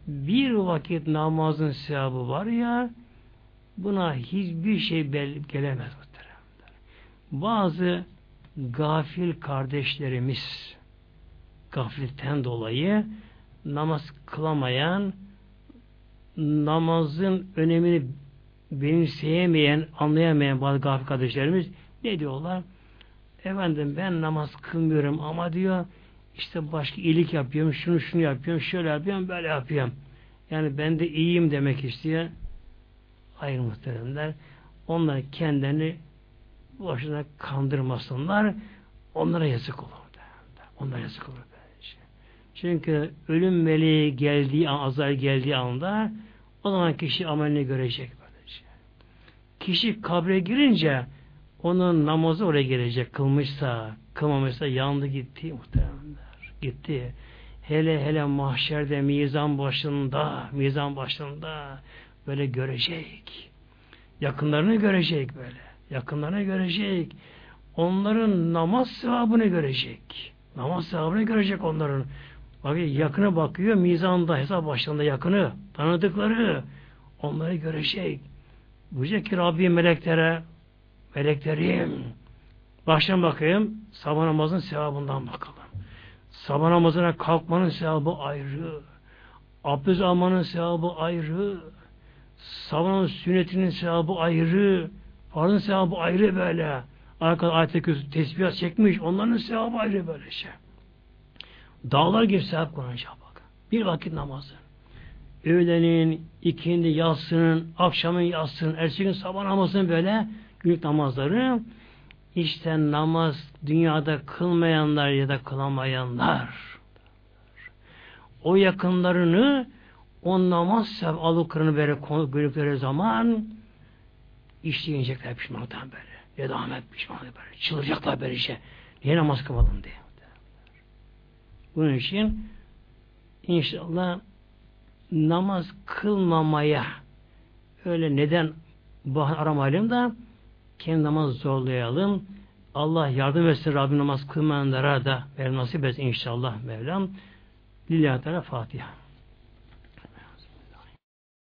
bir vakit namazın sevabı var ya buna hiçbir şey gelemez muhteremler. Bazı gafil kardeşlerimiz gafletten dolayı namaz kılamayan namazın önemini benimseyemeyen, anlayamayan bazı gafil kardeşlerimiz ne diyorlar? Efendim ben namaz kılmıyorum ama diyor işte başka iyilik yapıyorum, şunu şunu yapıyorum, şöyle yapıyorum, böyle yapıyorum. Yani ben de iyiyim demek istiyor. Hayır muhteremler. Onlar kendini boşuna kandırmasınlar. Onlara yazık olur. Onlara yazık olur. Böylece. Çünkü ölüm meleği geldiği an, azar geldiği anda o zaman kişi amelini görecek. Böylece. Kişi kabre girince onun namazı oraya gelecek. Kılmışsa, kılmamışsa yandı gitti muhtemelenler. Gitti. Hele hele mahşerde mizan başında, mizan başında böyle görecek. Yakınlarını görecek böyle yakınlarına görecek. Onların namaz sevabını görecek. Namaz sevabını görecek onların. Bak yakını bakıyor mizanda hesap başlarında yakını tanıdıkları onları görecek. Buyacak ki Rabbim meleklere meleklerim baştan bakayım sabah namazın sevabından bakalım. Sabah namazına kalkmanın sevabı ayrı. Abdest almanın sevabı ayrı. Sabah sünnetinin sevabı ayrı. Farzın sevabı ayrı böyle. Arkada ayet-i tesbih çekmiş. Onların sevabı ayrı böyle şey. Dağlar gibi sevap konacak bak. Bir vakit namazı. Öğlenin, ikindi, yatsının, akşamın yatsının, ertesi gün sabah namazının böyle günlük namazları işte namaz dünyada kılmayanlar ya da kılamayanlar o yakınlarını o namaz sevap alıklarını böyle gördükleri zaman işleyecekler pişmanlıktan böyle. Ya da Ahmet pişmanlık böyle. Çıldıracaklar böyle işe. Niye namaz kılmadın diye. Bunun için inşallah namaz kılmamaya öyle neden bahane aramayalım da kendi namaz zorlayalım. Allah yardım etsin Rabbim namaz kılmayanlara da ver nasip etsin inşallah Mevlam. Lillahi Teala Fatiha.